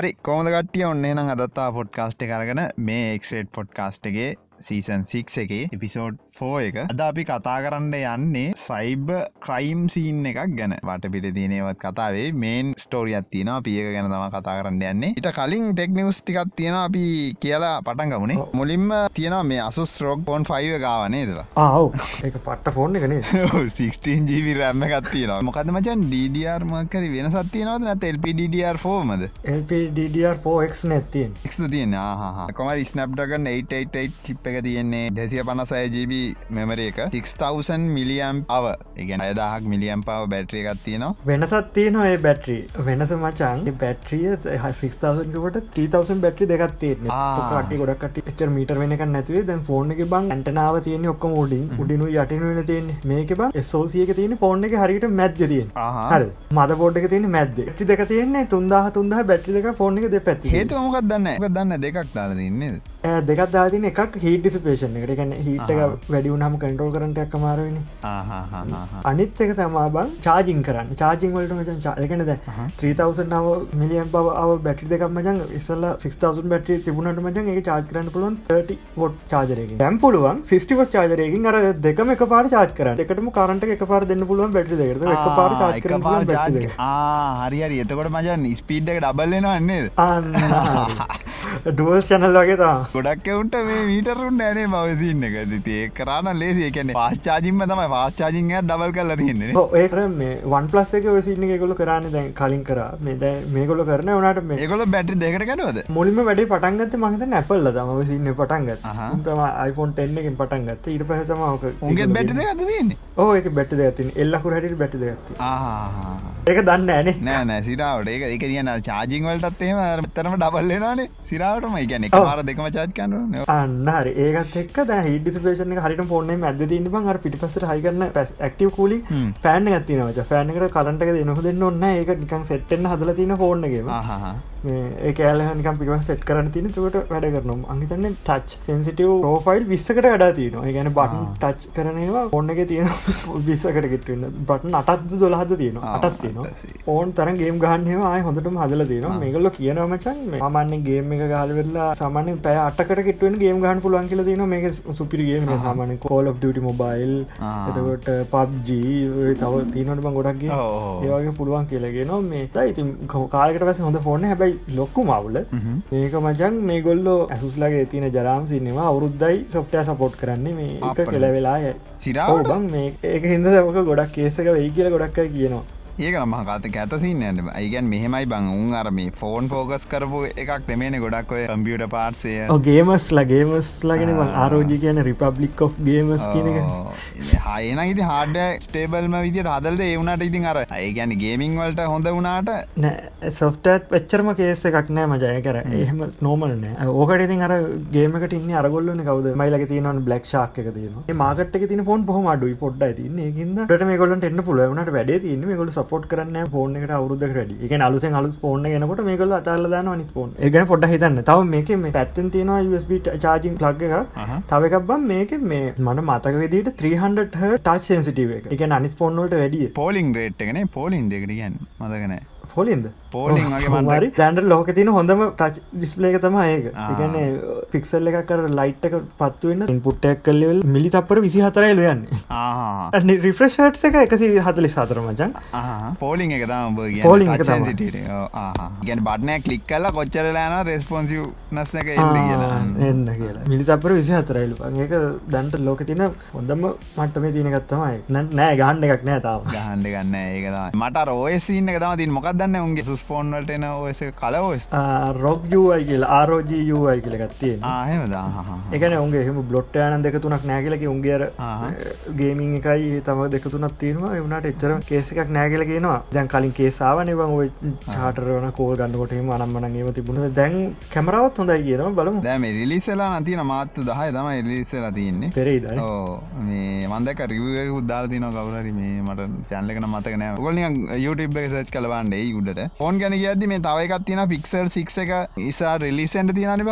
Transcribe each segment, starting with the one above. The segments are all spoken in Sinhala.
හරි කෝමද කටිය ඔන්නේ? නම් අදත්තා පොඩ්කාස්ට් කරගෙන මේ එක්ස්ටේට් පොඩ්කාස්ට්ගේ සීසන් 6 එක එපිසෝඩ් ෆෝ එක. අද අපි කතා කරන්න යන්නේ සයිබ ක්‍රයිම් සීන් එකක් ගැන. වට පිට තියනවත් කතාවේ මේන් ස්ටෝරියත් තියෙන පියක ගැන තම කතා කරන්න යන්නේ. ඉට කලින් ටෙක්නිවස් ටිකක් තියෙන අපි කියලා පටන් ගමුණේ මුලින්ම තියෙන මේ අසුස් රෝක් පොන් ෆයිව ගාවනේදවා ආව් එක පට්ට ෆෝන් එකනේ 16 ජීවි රැම්ම ගත්තින මොකද මචන් ඩඩර් මකර වෙන සත්තියනවද නැත එල්පඩඩර් ෆෝමද LPDDR4X නැත්තියෙන් එක් තියන කොම ස්නප්ටගන් 88 චිප් එක තියෙන්නේ. දෙසිය පනසය ජීබ මෙමර එක. 6000 මිලියම් අව ඉගෙන අයදාහක් මිලියම් පව බැට්‍රිය එකක් තියෙනවා. වෙනසත් තියෙනවා ඒ බැට්‍රී වෙනස මචන් බැට්‍රිය සික්තාසන්කට 3000 බැට්‍රි දෙකත් තියෙන ආ. ට ගොඩක් එට මීට වෙනක නැතිවේ. දැන් ෆෝන් එක බං ඇටනාව තියෙන ඔක්කම ෝඩින් උඩිනු යටින වෙන තියෙන මේක බ සෝසියක තියෙන ෆෝන් එක හරිට මැද්ද තියෙන. හරි. මද බෝඩ් එක තියෙන මැද්ද. ටි දෙක තියෙන්නේ තුන්දාහ තුන්දහ බැට්‍රි දෙක ෆෝන් එක දෙ පැති හේතු මොකක් දන්න එක දන්න දෙකක් දාලා තින්නේ දෙකත් දාතින එකක් හිට ඩිසිපේෂන් එකට. ගැන හිට ආහා. වැඩි වුනහම කටරෝල් කරට එකමාරවෙන ආහාහාහා. අනිත් එක තමා බං චාජිං කරන්න. චාජිං වලට මචන් චායකනද 3000 නව මිලියම් බව බැටි දෙකක් මචන් ඉස්සල්ල 6000 බැටි තිබුණට මචන් එක චාජ් කරන්න පුළුවන් 30 වොට් චාජරයකින් දැම් පුළුවන් සිස්ටිවත් චාජරයකින් අර දෙකම එක පාර චාජ් කරන්න. එකටම කරන්ට එක පාර දෙන්න පුළුවන් බැටි දෙකට. එක පාර චාජ් කරන්න පුළුවන් බැටි දෙක කර- ආ, හරි හරි. එතකොට මචන් ස්පීඩ් එක ඩබල්ලෙනවා න්නේද ඩුවල් චැනල් වගේ තා ගොඩක් එවුන්ට මේ මීටරුන්ට ඇනේ බවසින්න එක තිේ කරන්න ලේසි කැන පාශ්චාජින්ම තමයි. පාශ්චාජිංය ඩබල් කල්ල තින්නේ ඒක මේ වන් ප්ලස් එක සින්න එකගොල කරන්න දැන් කලින් කර. මේ දැ මේගොල කරන වනට මේ ඒගොල බැටි දෙකට ගැනවද? මුලින්ම වැඩි පටන්ගත මහිත නැපල්ල තම සින්න පටන්ගත්. තම iPhone 10 එකින් පටන්ගත්ත ඊට පහසමක උන්ගේ බැටි දෙකද තින්නේ ඕ එක බැට් දෙතින් එල්ලකු හැට බැටි දෙගත්ති ඒක දන්න ඇනේ නෑ. නෑ සිරාවට ඒක එක කියන්න චාජිං වලටත් එහෙම තරම ඩබල්ලෙනවානේ සිරාවටම ඉගැන එක ඔව්. මාර දෙකම චාජ් කන්න අන්න හරි. ඒකත් එක් හිඩිසිපේෂන හරිට පොන්න ඇද තින්න බං හර පිටිපසට හයිකරන්න පැස් ක්ටව කූලි. පෑන් ඇතිනවච ෆෑනකට කලන්ට දෙනහ දෙන්න ඔන්න ඒක නිකන් සෙට්ටෙන් හදල තින ෆෝර්නගේම ආහා ඒ කෑලහනිකම් පිටිව සෙට් කරන තින තුකට වැඩ කරනම් අහිතන්න ටච් සෙන්සිටව පෝෆයිල් විස්සකට වැඩ තියන ගැන බටන් ටච් කරනවා ඔන්න එක තියෙන විස්සකට ගෙටන්න බටන් අටත් දොලහද තියෙන ආ, අටත් තියෙන ඕන් තරන් ගේම් ගහන්යම ආය හොඳටම හදල තියෙන මේගල්ල කියනවමචන් සාමාන්‍ය ගේම එක ගහලවෙල්ලා සාමාන්‍ය පැය අටකට කෙටුවෙන් ගේම් ගහන් පුළුවන් කියල තින මේක සුපිරිගේම සාමාන්‍ය කෝල් ඩියට මොබයිල්. එතකොට පබ්ජී තව තිීනට බං ගොඩක්ගේ. ඒවගේ පුළුවන් කියලගෙන මේ ඉතින් කාලකට වැස හොඳ ෆෝන හැබයි ලොක්කු මවුල. මේක මචන් මේ ගොල්ලෝ ඇසුස්ලගේ තියන ජරාම් සින්නවා අවුරුද්දයි සොප්ටය සපෝට් කරන්නේ මේ එක. කෙලවෙලාය ඔව් සිරාවට බං මේ ඒක හිද සමක ගොඩක් කේසක වෙයි කියල ගොඩක් කියනවා ඒක මහකාත ඇතසින්න ඇයිගැන් මෙහෙමයි බං උන් අර මේ ෆෝන් ෆෝගස් කරපු එකක් නෙමේන ගොඩක් ඔය කම්පියට පාර්සය ගේමස් ලගේමස් ලගෙන ආරෝජි කියන රිපබ්ලික් of ගේමස් කියන එක. හයන ඉති හාඩ ස්ටේබල්ම විදිට හදල්ද ඒවුණට ඉතින් අර ඒගැන ගේමිං වලට හොඳ වුණාට නෑ සොෆ්ටත් පච්චරම කේස එකක් නෑ මජය කර එහෙම නෝමල් නෑ. ඕකට ඉතින් අර ගේමකට ඉන්න අරගොල්ලන කවද? මයිලක තියන බ්ලක් ශාක් එක තියන මාකට තින ෆෝන් පොහම අඩුයි පොඩ්ඩ තින්න ඒකින්ද ට මේ ගොලට එන්න පුළුවනට වැඩ තින්න මේගොල සපෝට් කරන්න ෆෝන් එකට අවුද රඩ එක අලුසෙන් අලු ෆෝන් ගෙනකොට මේකල අතාල දාන අනි ෆෝන් ඒගන පොඩ හිතන්න. තව මේක මේ පැත්තෙන් තියෙනවා USB චාජිං ප්ලග් එක අහහ. තව එකක් බම් මේක මේ මන මතක විදිට 300 ටච් සෙන්සිටව එක. එක අනිස් ෆෝන්නොල්ට වැඩිය. පෝලිං රේට් එකනේ පෝලිින් දෙකට ගැන් මදගන ෆොලින්ද පෝලිං දැන්ඩ ලෝක තින හොඳම ටච් ඩිස්පලේක තම ඒක. එකන පික්සල් එක කර ලයිට් එක පත්වන්න පුට්ටක් කල්ලවල් මිලි තපර විසි හතරයි ලයන්න රිෆ්‍රෂට් එක එකසි හතලි සතර මචන් පෝලිං එක තම. සිට ගැන බටනය කලික් කල්ල කොච්චරලාන රෙස්පොන්සිව් නස්සක එන්න කියලා. එන්න කියලා. මිලි තපර විසි හතරයිලු ඒක දැන්ට ලෝක තින හොඳම මට්ටම තියන ගත්තමයි නෑ ගහන්ඩ එකක් නෑ තාව ගහන්ඩ ගන්න ඒක මට රෝයසින්න එක තම තින් මොකක්දන්න උන්ගේ සුස්පෝන්වලට එන ඔයස කලවස් රොක් යුවයි කියලා ආරෝජී යුවයි කියලගත්තියෙන් ආහෙමද එකන උන්ගේ එහම බ්ලොට් යන දෙක තුනක් නෑගලක උන්ගේර ආහා. ගේමින් එකයි තම දෙකතුනක් තියෙනවා. එවනට එච්චර කේස එකක් නෑගල කියනවා. දැන් කලින් කේසාාව නිවන් ඔය චාටරවන කෝල් ගන්නකොටම අනම්මන ඒම තිබුණ. දැන් කැමරවත් හොඳයි කියනවා. බලමු. දැම රිලිසලා නතින මාත්තු දහය තම එලිසලා තියන්නේ. පෙරේද මේ මන්දක රිව උදාල් තින කවුරරි මේ මට චැන්ලකන මතකන ගොල YouTube එක සච් කලවන්ඩ ඇති උඩට. ෆෝන් ගැන කියද මේ තවයිකත් තින පික්සල් සික් එක ඉසා රිලිසන්ට තියනනිබ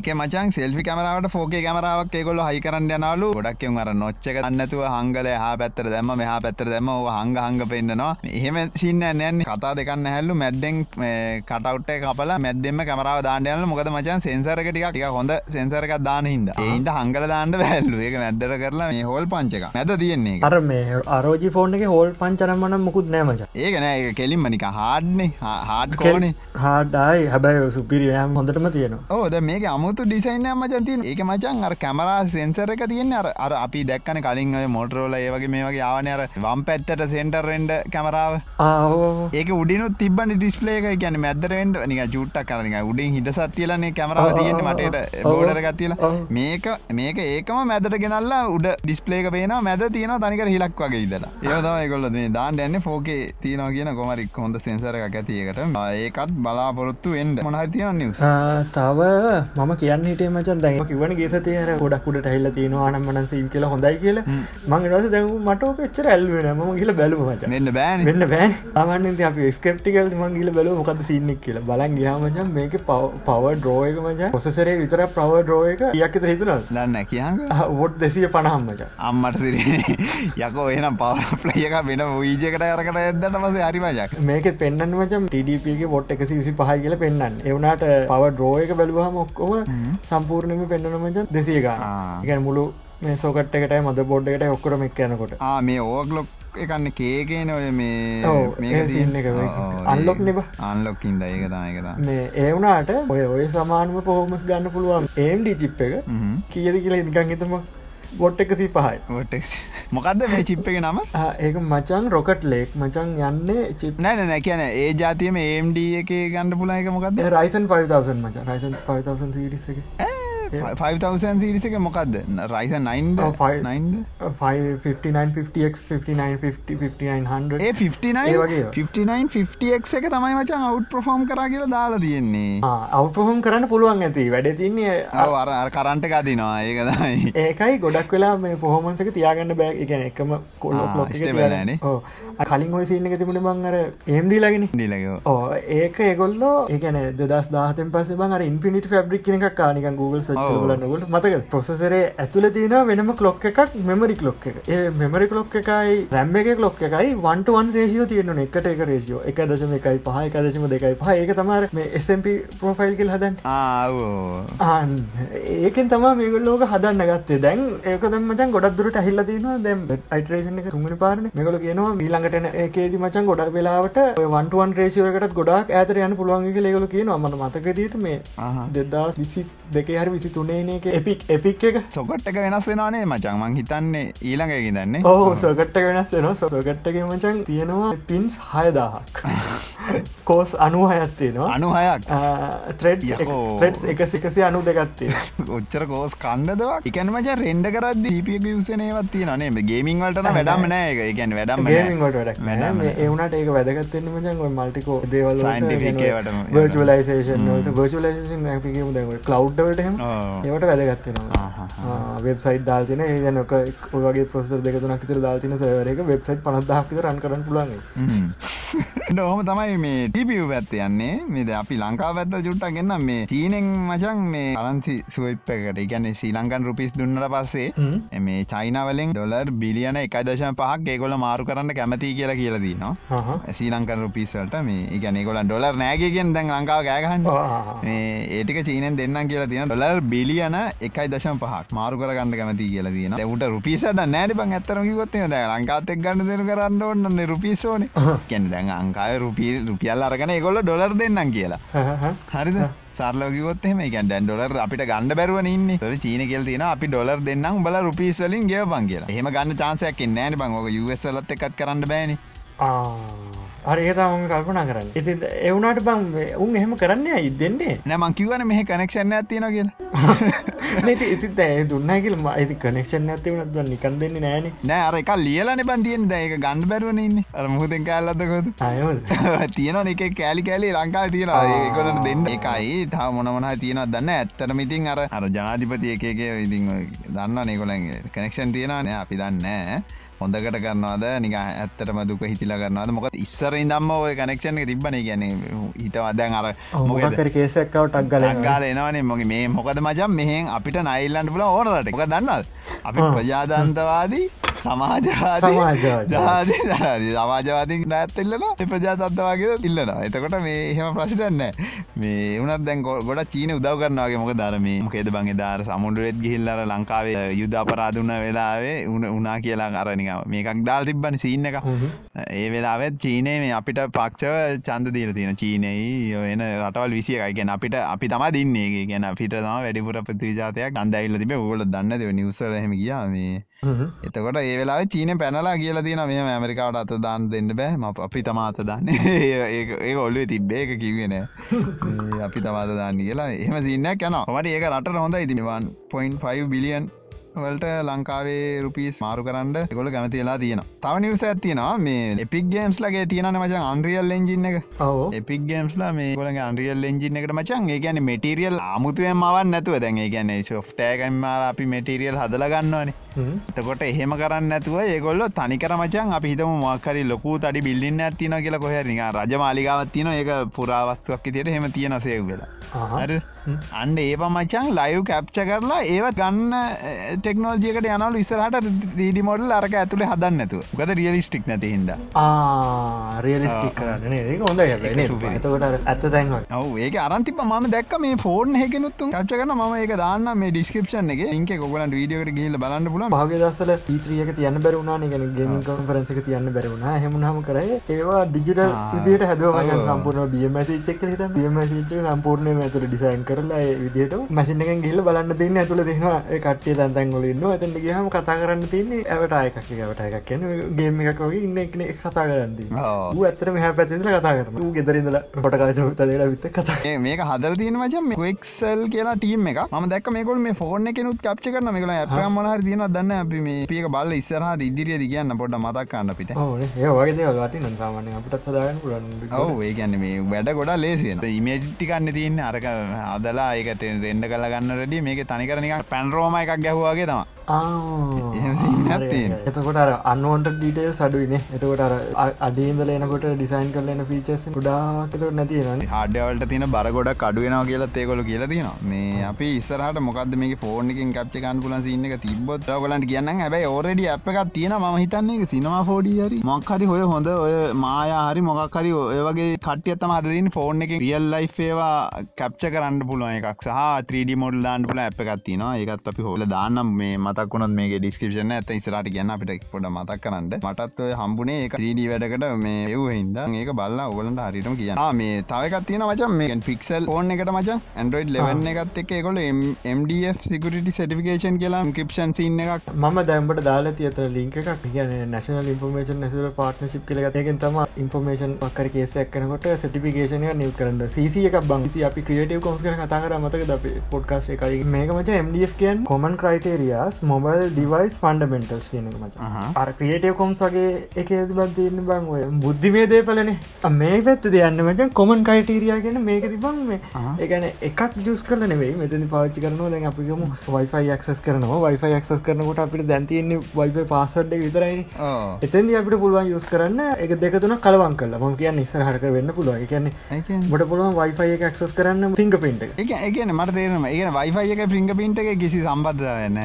එක මචන් සෙල්ි කමරට ෆෝකේ කමරාවක් ඒකොල හයි කරන්න යනාලු ගොඩක් අර නොච්චක අන්නතුව හංගල හා පැත්තර දැම මෙහා පැත්තර දැම හංග හංග පෙන්න්නවා. එහෙම සින්න නෑන්නේ කතා දෙකන්න හැල්ලු මැද්දෙන් කටවට්ට කපල මැදෙම කමරාව දාන්නයල මොකද මචන් සෙන්සරක ටික හොඳ සෙන්සරක දාන හිද ඒන්ට හංගල දාන්න වැල්ලු ඒක මැද්දට කරලා මේ හෝල් පංචක මැද තියෙන්නේ අර මේ අරෝජි ෆෝන් එක හෝල් පංචරමන මුකුත් නෑමච ඒක නෑ. කෙලින්ම නික හාඩ්නේ හාඩ් කෝනේ හාඩයි හැබැයි සුපිරියම් හොඳටම තියෙනවා. ඕද මේක අමුතු ඩිසයින් මචන්තින් ඒක මචන් අර කැමරා සෙන්සර එක තියන්න අර අර අපි දැක්කන කලින් මොටරෝල ඒවගේ මේ වගේ ආවන අර වම් පැත්තට සෙන්ටර්ෙන්ඩ කැමරාව ඒක උඩිනු තිබන ඩිස්පලේ එක කියන මැදරෙන්ඩ නික ජුට්ටක් කරනික උඩින් හිට සත්තියලන්නේ කැමරාව තියෙන මටට බෝඩරගත්තිල මේක මේක ඒකම මැදට ගෙනල්ලා උඩ ඩිස්පලේක පේන මැද තියෙන තනිකර හිලක් වගේ ඉදලා ඒතම කොල්ල දාන්න එන්න ෆෝකේ තියන කියන කොමරික් හොඳ සෙන්සර එක ඇතියකට ඒකත් බලාපොරොත්තු එන්ඩ මොනහ තියන නිවස් තව මම කියන්න හිටේ මචන් දැම කිවන ගේ තේර ගොඩක්කුට ටහිල්ල තියෙන අනම්මන සීම් කියල හොඳයි කියල. මං රස දැම මට පච්චර ඇල්ුවෙන ම කියල බැලු මච මෙන්න බෑන. වෙන්න බෑන්. අමන්න අප ස්කප්ටිකල් මංගිල බැලු මොකද සින්නෙක් කියල. බලන් ගයාමචන් මේක පව ඩ්‍රෝයක මච පොසසරේ විතර ප්‍රව ඩ්‍රෝයක යක්ක හිතුන දන්න කියන්න වොට් දෙසිය පණහම්මච අම්මට සිරේ යකෝ එනම් පවලයක වෙන වීජකට අරකට ඇදන්න මස හරිමජක් මේක පෙන්න්න මචම් ටඩපගේ බොට් එකසි විසි පහයි කියල පෙන්න්න එවනට පව ඩ්‍රෝයක බැලුවහම ඔක්කොම සම්පූර්ණම පෙන්න්න මචන් දෙසියගා එකන් මුළු මේ සෝකට එකට මද බොඩ්ඩකට ඔක්කොරම එක් යනකොට. මේ ඕගලොක් එකන්න කේකේන ඔය මේ එක අන්ලොක් නෙබ අන්ලොක්කින්ද ඒක තමයිකත මේ ඒවනාට ඔය ඔය සමානම පොහොමස් ගන්න පුළුවන් ඒම්ඩි චිප් එක කියද කියලා ඉදිකන් හිතම බොට් එකසි පහයි ොටක් මොකක්ද මේ චිප් එක නම? ඒක මචන් රොකට් ලෙක්. මචන් යන්නේ චිප් නෑ නැ කියන ඒ ජාතියම ඒම්ඩ එක ගණඩ පුලා එක මොකක්ද රයිසන් 5000 මච. රයිසන් 5000 සිරිස එක 5000 සිරිසක මොකක්ද රයිස 59 එක තමයි මචන් අවු් ප්‍රෆෝම් කර කියලා දාලා තියෙන්නේ. අවපහොම් කරන්න පුළුවන් ඇති. වැඩ තින්නේ අර කරන්ට ගතිනවා ඒකදයි ඒකයි ගොඩක් වෙලා මේ පොහොමන්සක තියාගන්න බෑ. එකන එකම කොල්ලොක් බලන කලින් ඔය සින්න තිබුණ බං අර ඒම්ඩි ලගෙන. ඩිලක ඕ ඒක ඒගොල්ලෝ ඒකන දස් දාතෙන් පස බං ඉන්ෆිනිට ෆබ්‍රික් එක කානික Google සච් ලන්නගොට මතක පොසසරේ ඇතුල තියෙන වෙනම කලොක් එකක් මෙමරි කලොක් එක. මෙමරි කලොක් එකයි රැම්බ එක කලොක් එකයි වන්ටුවන් රේසිෝ තියෙන එකට එක රේසිෝ එක දශම එකයි පහ එක දශම දෙකයි පහ. ඒක තමර මේ SMP ප්‍රෝෆයිල් කියල් හදන් ආන් ඒකෙන් තම මේගොල්ලෝක හදන්න ගත්තේ. දැන් ඒක දමචන් ගොඩක් දුරට ඇහිල්ල තියෙන දැම් අයිටරේෂන එක තුමනි පාරන. මෙගොල කියනවා මීළඟටන ඒකේදි මචන් ගොඩක් වෙලාවට වන්ටුවන් රේසියෝකටත් ගොඩක් ඇතර යන පුළුවන්ගේ ලෙගල කියන අමන මතකදීට මේ දෙදස් විසි දෙකේ හරි විසි තුනේ එක? එපික් එපික් එක? සොකට් එක වෙනස් වෙනනේ මචන් මං හිතන්නේ ඊළඟ දන්නේ ඕ සොකට්ට වෙනස් වෙන සොකට්ටගේ මචන් තියෙනවා පින්ස් හයදාහක් කෝස් අනු හයත්තියෙනවා අනු හයක් ත්‍රෙඩ් එකසි එකසි අනු දෙගත්තේ ඔච්චර කෝස් කණ්ඩදවා එකන මච රෙන්ඩ කරත් දීපිය විසනයවත් තියනේ ගේමින් වලට වැඩම් නෑ එක එකැන වැඩම් ඒවනට ඒක වැදගත්තෙන් මචන් මල්ටිකෝ දේවල් වර්චලයිසේෂන් වර්චලයිසේෂන් ඇපිකම දැ කලව්ඩවලට ඒවට වැදගත්තෙනවා වෙබ්සයිට දාල්තින ඒනක ඔගේ පොස දෙක තුනක් තර දාතින සවරක වෙබ්සයිට් පනදහක්ක රන් කරන්න පුළන් නොහම තමයි මේ ටිපියු පැත්ත යන්නේ. මේද අපි ලංකා පැත්ත චුට්ටක් ගන්න මේ චීනෙන් මචන් මේ අරන්සි සුවප් එකට. ගැන ශ්‍රී ලංකන් රුපිස් දුන්නට පස්සේ මේ චයිනවලින් ඩොලර් බිලියන එක දශම පහක් ඒගොල මාරු කරන්න කැමති කියලා කියලදී නවා ශ්‍රී ලංකන් රුපිසල්ට මේ ඉගැන ගොලන් ඩොලර් නෑගගෙන් දැන් ලංකාව ගෑගහන්න ඒටික චීනෙන් දෙන්න කියලා තියෙන ඩොලර් බිලියන එකයි දශම පහක් මාරු කරගන්න කැමති කියලා තියෙන උට රුපිසට නෑඩි බං ඇත්තරකිකොත්තේ ද ලංකාතෙක් ගන්න දෙන කරන්න ඔන්න රුපිසෝන කැන දැන් අංකාය රුපිල් රුපියල් අරගෙන ගොල්ල ඩොලර් දෙන්නම් කියලා. හරිද? සරලෝගොත් එම එක ඩැන් ඩොලර් අපිට ගන්න බැරුව ඉන්න ො. චීන කෙල් තින අපි ඩොලර් දෙන්නම් බල රුපිස්වලින් ගේ බං කියලා. එහම ගන්න චාන්සයක් නෑන බං. ෝක යුවස්ලත් එකත් කරන්න බෑනි අරඒ තම කල්පනා කරන්න. ඉති එවුණට බං උන් එහෙම කරන්න අයි දෙන්නේ? නෑමං කිවන මෙහ කනෙක්ෂන්න ඇතින කියෙන නති ඉති ඇ දුන්නකිල ඇති කනෙක්ෂන් ඇතිවනත් නිකන් දෙන්න නෑන. නෑ අර එක ලියලන බන්තියෙන් දැක ගණඩ බැරුවනන්න අර මුහදෙන් කල්ලදකොද තියෙන එක කෑලි කෑලි ලංකා තියෙන ඒකොලට දෙන්න. එකයි තා මොනමන තියෙන දන්න ඇත්තට මිතින් අර අර ජනාධිපති එකගේ ඉතින් දන්න නෙකොලන් කනෙක්ෂන් තියෙන නෑ අපි දන්න හොඳකට කරනවාද? නික ඇත්තටම දුක හිතිලා කරනවාද? මොක ඉස්සර ඉදම්ම ඔය කනෙක්ෂණ තිබන ගැන හිතවදැන් අර මොකර කේසක්කවටක් ගල ගාල එනවනේ. මොගේ මේ මොකද මචන් මෙහෙන් අපිට නයිල්ලන්ට පුල ඕනට එක දන්නල් අපි ප්‍රජාදන්තවාදී සමාජවාදී සමාජවාදී. ජාති දරාදී සමාජවාදී නැත්තෙල්ලන ප්‍රජාතත්වාගේ ඉල්ලන එතකොට මේ එහෙම ප්‍රශ්ටන්න මේ උනත් දැන් ගොඩ චීන උදව කරනවාගේ මොක දරම මොකේද බංගේ දාර සමුන්ඩුවත් ගිහිල්ලර ලංකාවේ යුද අපරාධන වෙලාවේ උන උනා කියලා අරනික මේකක් දාල් තිබ්බන සිීන්න එක ඒ වෙලාවත් චීනය මේ අපිට පක්ෂව චන්ද දීල තියෙන චීනයි එන රටවල් විසිය ගැන අපිට අපි තම දින්නේ ගැන අපිට තම වැඩිපුර ප්‍රතිජාතයක් අන්දයිල්ල තිබ ගොල දන්න නිවසර හෙම ගියා මේ. එතකොට ඒ වෙලා චීන පැනලා කියලා තින මේ ඇමරිකාවට අත දාන්න දෙන්න බෑ. ම අපි තමාත දන්න. ඒ ඔල්ලුව තිබ්බේ. එක කිවෙන අපි තමාත දාන්න කියලා. එහම සින්නයක් යන මට ඒක රට හොඳ ඉතිනිවන් පොයින් 5 බිලියන් වලට ලංකාවේ රුපිස් මාරු කරන්න ගොල කැමතිලා තියෙන තව නිවස ඇතියෙනවා මේ එපික් ගේම්ස් ලගේ තියෙන මචන් අන්රියල් එෙන්ජින්න එක. එපික් ගේම්ස්ලා මේ ගොල අන්රියල් එෙන්ජින එකට මචන් ඒ ගැන මෙටරියල් අමුතුවෙන් මවන් නැතුව දැන්. ඒ ගැන සොෆ්ටෑකම්මාර අපි මෙටරියල් හදලගන්නවනේ එතකොට එහෙම කරන්න නැතුව ඒගොල්ල තනිකර මචන් අපි හිතම මක්කරි ලොකු තඩි බිල්ලින්න ඇතින කියලා කොහ නික රජ මාලිකාවත් තියන ඒක පුරාවස්තුවක් තියට හෙම තියෙන සයකුලා හරි අන්න ඒ මචන් ලයිව් කැප්ච කරලා ඒවත් ගන්න ටෙක්නෝජියකට යනවල ඉස්සරහට දීඩි මොඩල් අරක ඇතුළේ හදන්න නැතුව. ගත රියලිස්ටික් නැති හිද රියලිස්ටික් කරන්න ඒක හොඳ ඒක සුපිරි. එතකොට අර ඇත්ත තැන්ව ඔව ඒක අරන්තිප ම දැක් මේ ෆෝර්න් හෙකනුත්තු කච්ච කරන ම ඒක දාන්න මේ ඩිස්කපෂන් එක. ඉක ගොලන් වීඩියෝට ගහිල බලන්න පුල භාග දසල පීත්‍රියක තියන්න බැරුණා ගෙන ගෙමින් කොන්ෆරන්සක තියන්න බැරුණා හෙමනහම කරයි ඒවා ඩිජිටල් විදිට හැදුවම සම්පූර්ණ බියමසිච්චක් හිත බියමසිච්ච සම්පූර්ණය ඇතුළ ඩිසයින් කරලා විදිට මසිනක ගිල්ල බලන්න තින්න ඇතුළ දෙෙනවා කට්ටිය තැන්තැන්ගොල ඉන්න ඇතට ගහම කතා කරන්න තින්නේ ඇවට අයකක් ඇවට එකක් කියන ගේම එකක් වගේ ඉන්න එකන කතා කරන්දී ඇතර මෙහ පැතිල කතා කරන ූ ගෙදරඉදල පොට කාච තදලා විත්ත කතා මේක හදර තියෙන වචන් ක්සල් කියලා ටීම එක ම දැක් මේකොල් මේ ෆෝර්න කෙනුත් කප්ච කරන මේකල ඇප මොනහර තියන දන්න අපි මේ පියක බල්ල ඉස්සරහට ඉදිරිියද කියන්න පොඩ මතක්කන්න පිට ඒ වගේ දේවල්වාට නන්සාමනය අපට සදාගන්න පුරන් ඔව ඒගැන්න මේ වැඩ ගොඩා ලේසිවෙන ඉමේජිටිකන්න තියන්න අරක අදලා ඒකට රෙන්ඩ කල ගන්න රඩිය මේක තනිකරනික පැන්රෝම එකක් ගැහවාගේ තම. එතකොට අර අන්වන්ට ඩීටේල් සඩුවනේ එතකොට අර අඩීන්දල එනකොට ඩිසයින් කරලන ෆීචස් ගොඩාකට නැතින හඩවලට තින බරගොඩ කඩුවෙනවා කියලත් ඒකොල කියලා තියෙනවා. මේ අපි ඉස්සරහට මොකද මේ ෆෝර්නිකින් කප්ච කන් පුලන් සින්න එක තිබොත් ගලන්ට කියන්න හැබයි ඕරඩි අප එකක් තියෙන ම හිතන්නේ. සිනවා ෆෝඩි හරි. මොක්හරි හොය හොඳ ඔය මායා හරි මොකක්හරි ඔය වගේ කටියත්තම අදදින් ෆෝර්න් එක රියල් ලයි් ඒවා කප්ච කරන්න පුළුවන් එකක් සහ 3D මොඩල් දාන්න පුල අප එකක් තිනවා ඒකත් අපි හොල දාන්නම්. මේ මතක්ුණත් මේ ඩිස්කපෂන ඇත ඉස්රට කියන්න අපිට පොඩ මතක් කරන්න. මටත් ඔය හම්බුනේ එක 3D වැඩකට මේ යව හිද ඒක බල්ලා ඔවලට හරිටම කියන්න. මේ තවකත් තියෙන මචන් මේ පික්සල් ෆෝන් එකට මචන් ඇන්ඩරෝයිඩ් ලෙවන්න එකත් එක් කොල MDF සිකරට සටිකේෂන් කියලා කිප්ෂන් සින්න එකක්. මම දැම්බට දාලා තියතර ලින්ක එකක්. කියන නැශනල් ඉන්ෆර්මේෂන් නැසර පාර්ට්නශිප් කලග එකෙන් තම ඉන්ෆර්මේෂන් පක්කර කේසයක් කනකොට සටිකේෂනය නිව කරන්න. සීසිය එකක් බංසි අපි ක්‍රියටව කොස් කර කතාර මතක ද පොඩ්කාස් එකයි. මේක මච MDF කියන් common criterias mobile device fundamentals කියන එක මච. අර ක්‍රියටව කොම්ස් වගේ එක බත්තින්න බං ඔය බුද්ධිමේ දේපලනේ. මේ පැත්ත දෙයන්න මචන් කොමන් කයිටීරියා කියන මේක තිබං මේ. ඒගැන එකක් ජස් කල නෙවෙයි මෙතනි පාච්චි කරනවා. දැන් අපිගම වයිෆයි ක්සස් කරනවා. වයිෆයි ක්සස් කරනකොට අපිට දැන්තියන්නේ වයිෆයි පාසඩ් විතරයි එතන්දි අපිට පුළුවන් යුස් කරන්න එක දෙකතුන කලවන් කල ම කියන්න ඉස්සරහට වෙන්න පුළුවන්. කියන්නේ මට පුළුවන් වයිෆයි ක්සස් කරන්න ෆිංග පින්ට එක ඒගන මට තේරම ඒගෙන වයිෆයි එක ෆිංග පින්ට එක කිසි සම්බද්ධ වෙන්න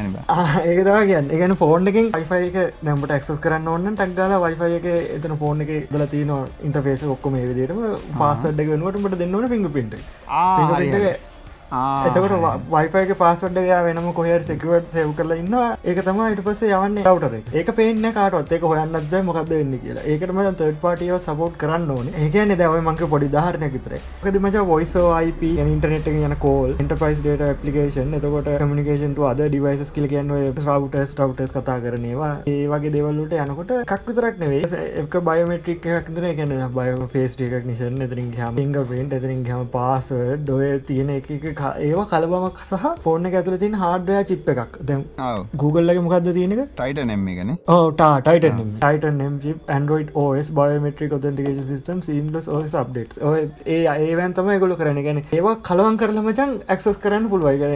ඒකතවා කියන්න. එකන ෆෝන් එකින් වයිෆයි එක දැමට ක්සස් කරන්න ඔන්න ටක්ගල වයිෆයි එක එතන ෆෝන් එක දල තියන ඉන්ටපේස ඔක්කොම ඒවිදිටම පාසඩ් එක වෙනුවටමට දෙන්නවන ෆිංග පින්ට එතකට වයිපයක පාස්වඩ්ඩයා වෙනම කොහර සෙකුවට සෙව් කරලා ඉන්න ඒක තම ඉට පස යවන්න කවටර ඒක පේන්න කාටත් එක හොයන්නත් මොකක්ද වෙන්න කියලා. ඒකටම තර්ඩ පාටියව සපෝට් කරන්න ඕන. ඒකන දවයි මංක පොඩි ධාරණය විතර කද මච වොයිසෝ IP ඉන්ටනෙට යන කෝල් ඉන්ටපයිස් ඩට පපිකේෂන් එතකොට කමිකේෂන්ට අද ඩිවයිස් කියල කියන්න රවටස් රවටස් කතා කරනවා ඒ වගේ දෙවල්ලට යනකොට කක් විතරක් නෙවේ එක බයමට්‍රික් එකක්දර ගැන බය ෆේස් ටිකක් නිශන් එතරින් හම ිංග පෙන්ට එතරින් හම පාස ඩොය තියෙන එක ක- ඒවා කලබමක් සහ ෆෝර්න ඇතුල තින් හාඩය චිප් එකක්. ඔව Googleලගේ මොකක්ද තියෙනක ටයිට නෙම්ම එකන. ටයිට ටයිට Android OS biometric authentication system seamless OS update ඒ ඒවන් තම ගොල කරන ගැන ඒවා කලවන් කරල මචන් ඇක්සස් කරන්න පුළුවයි කර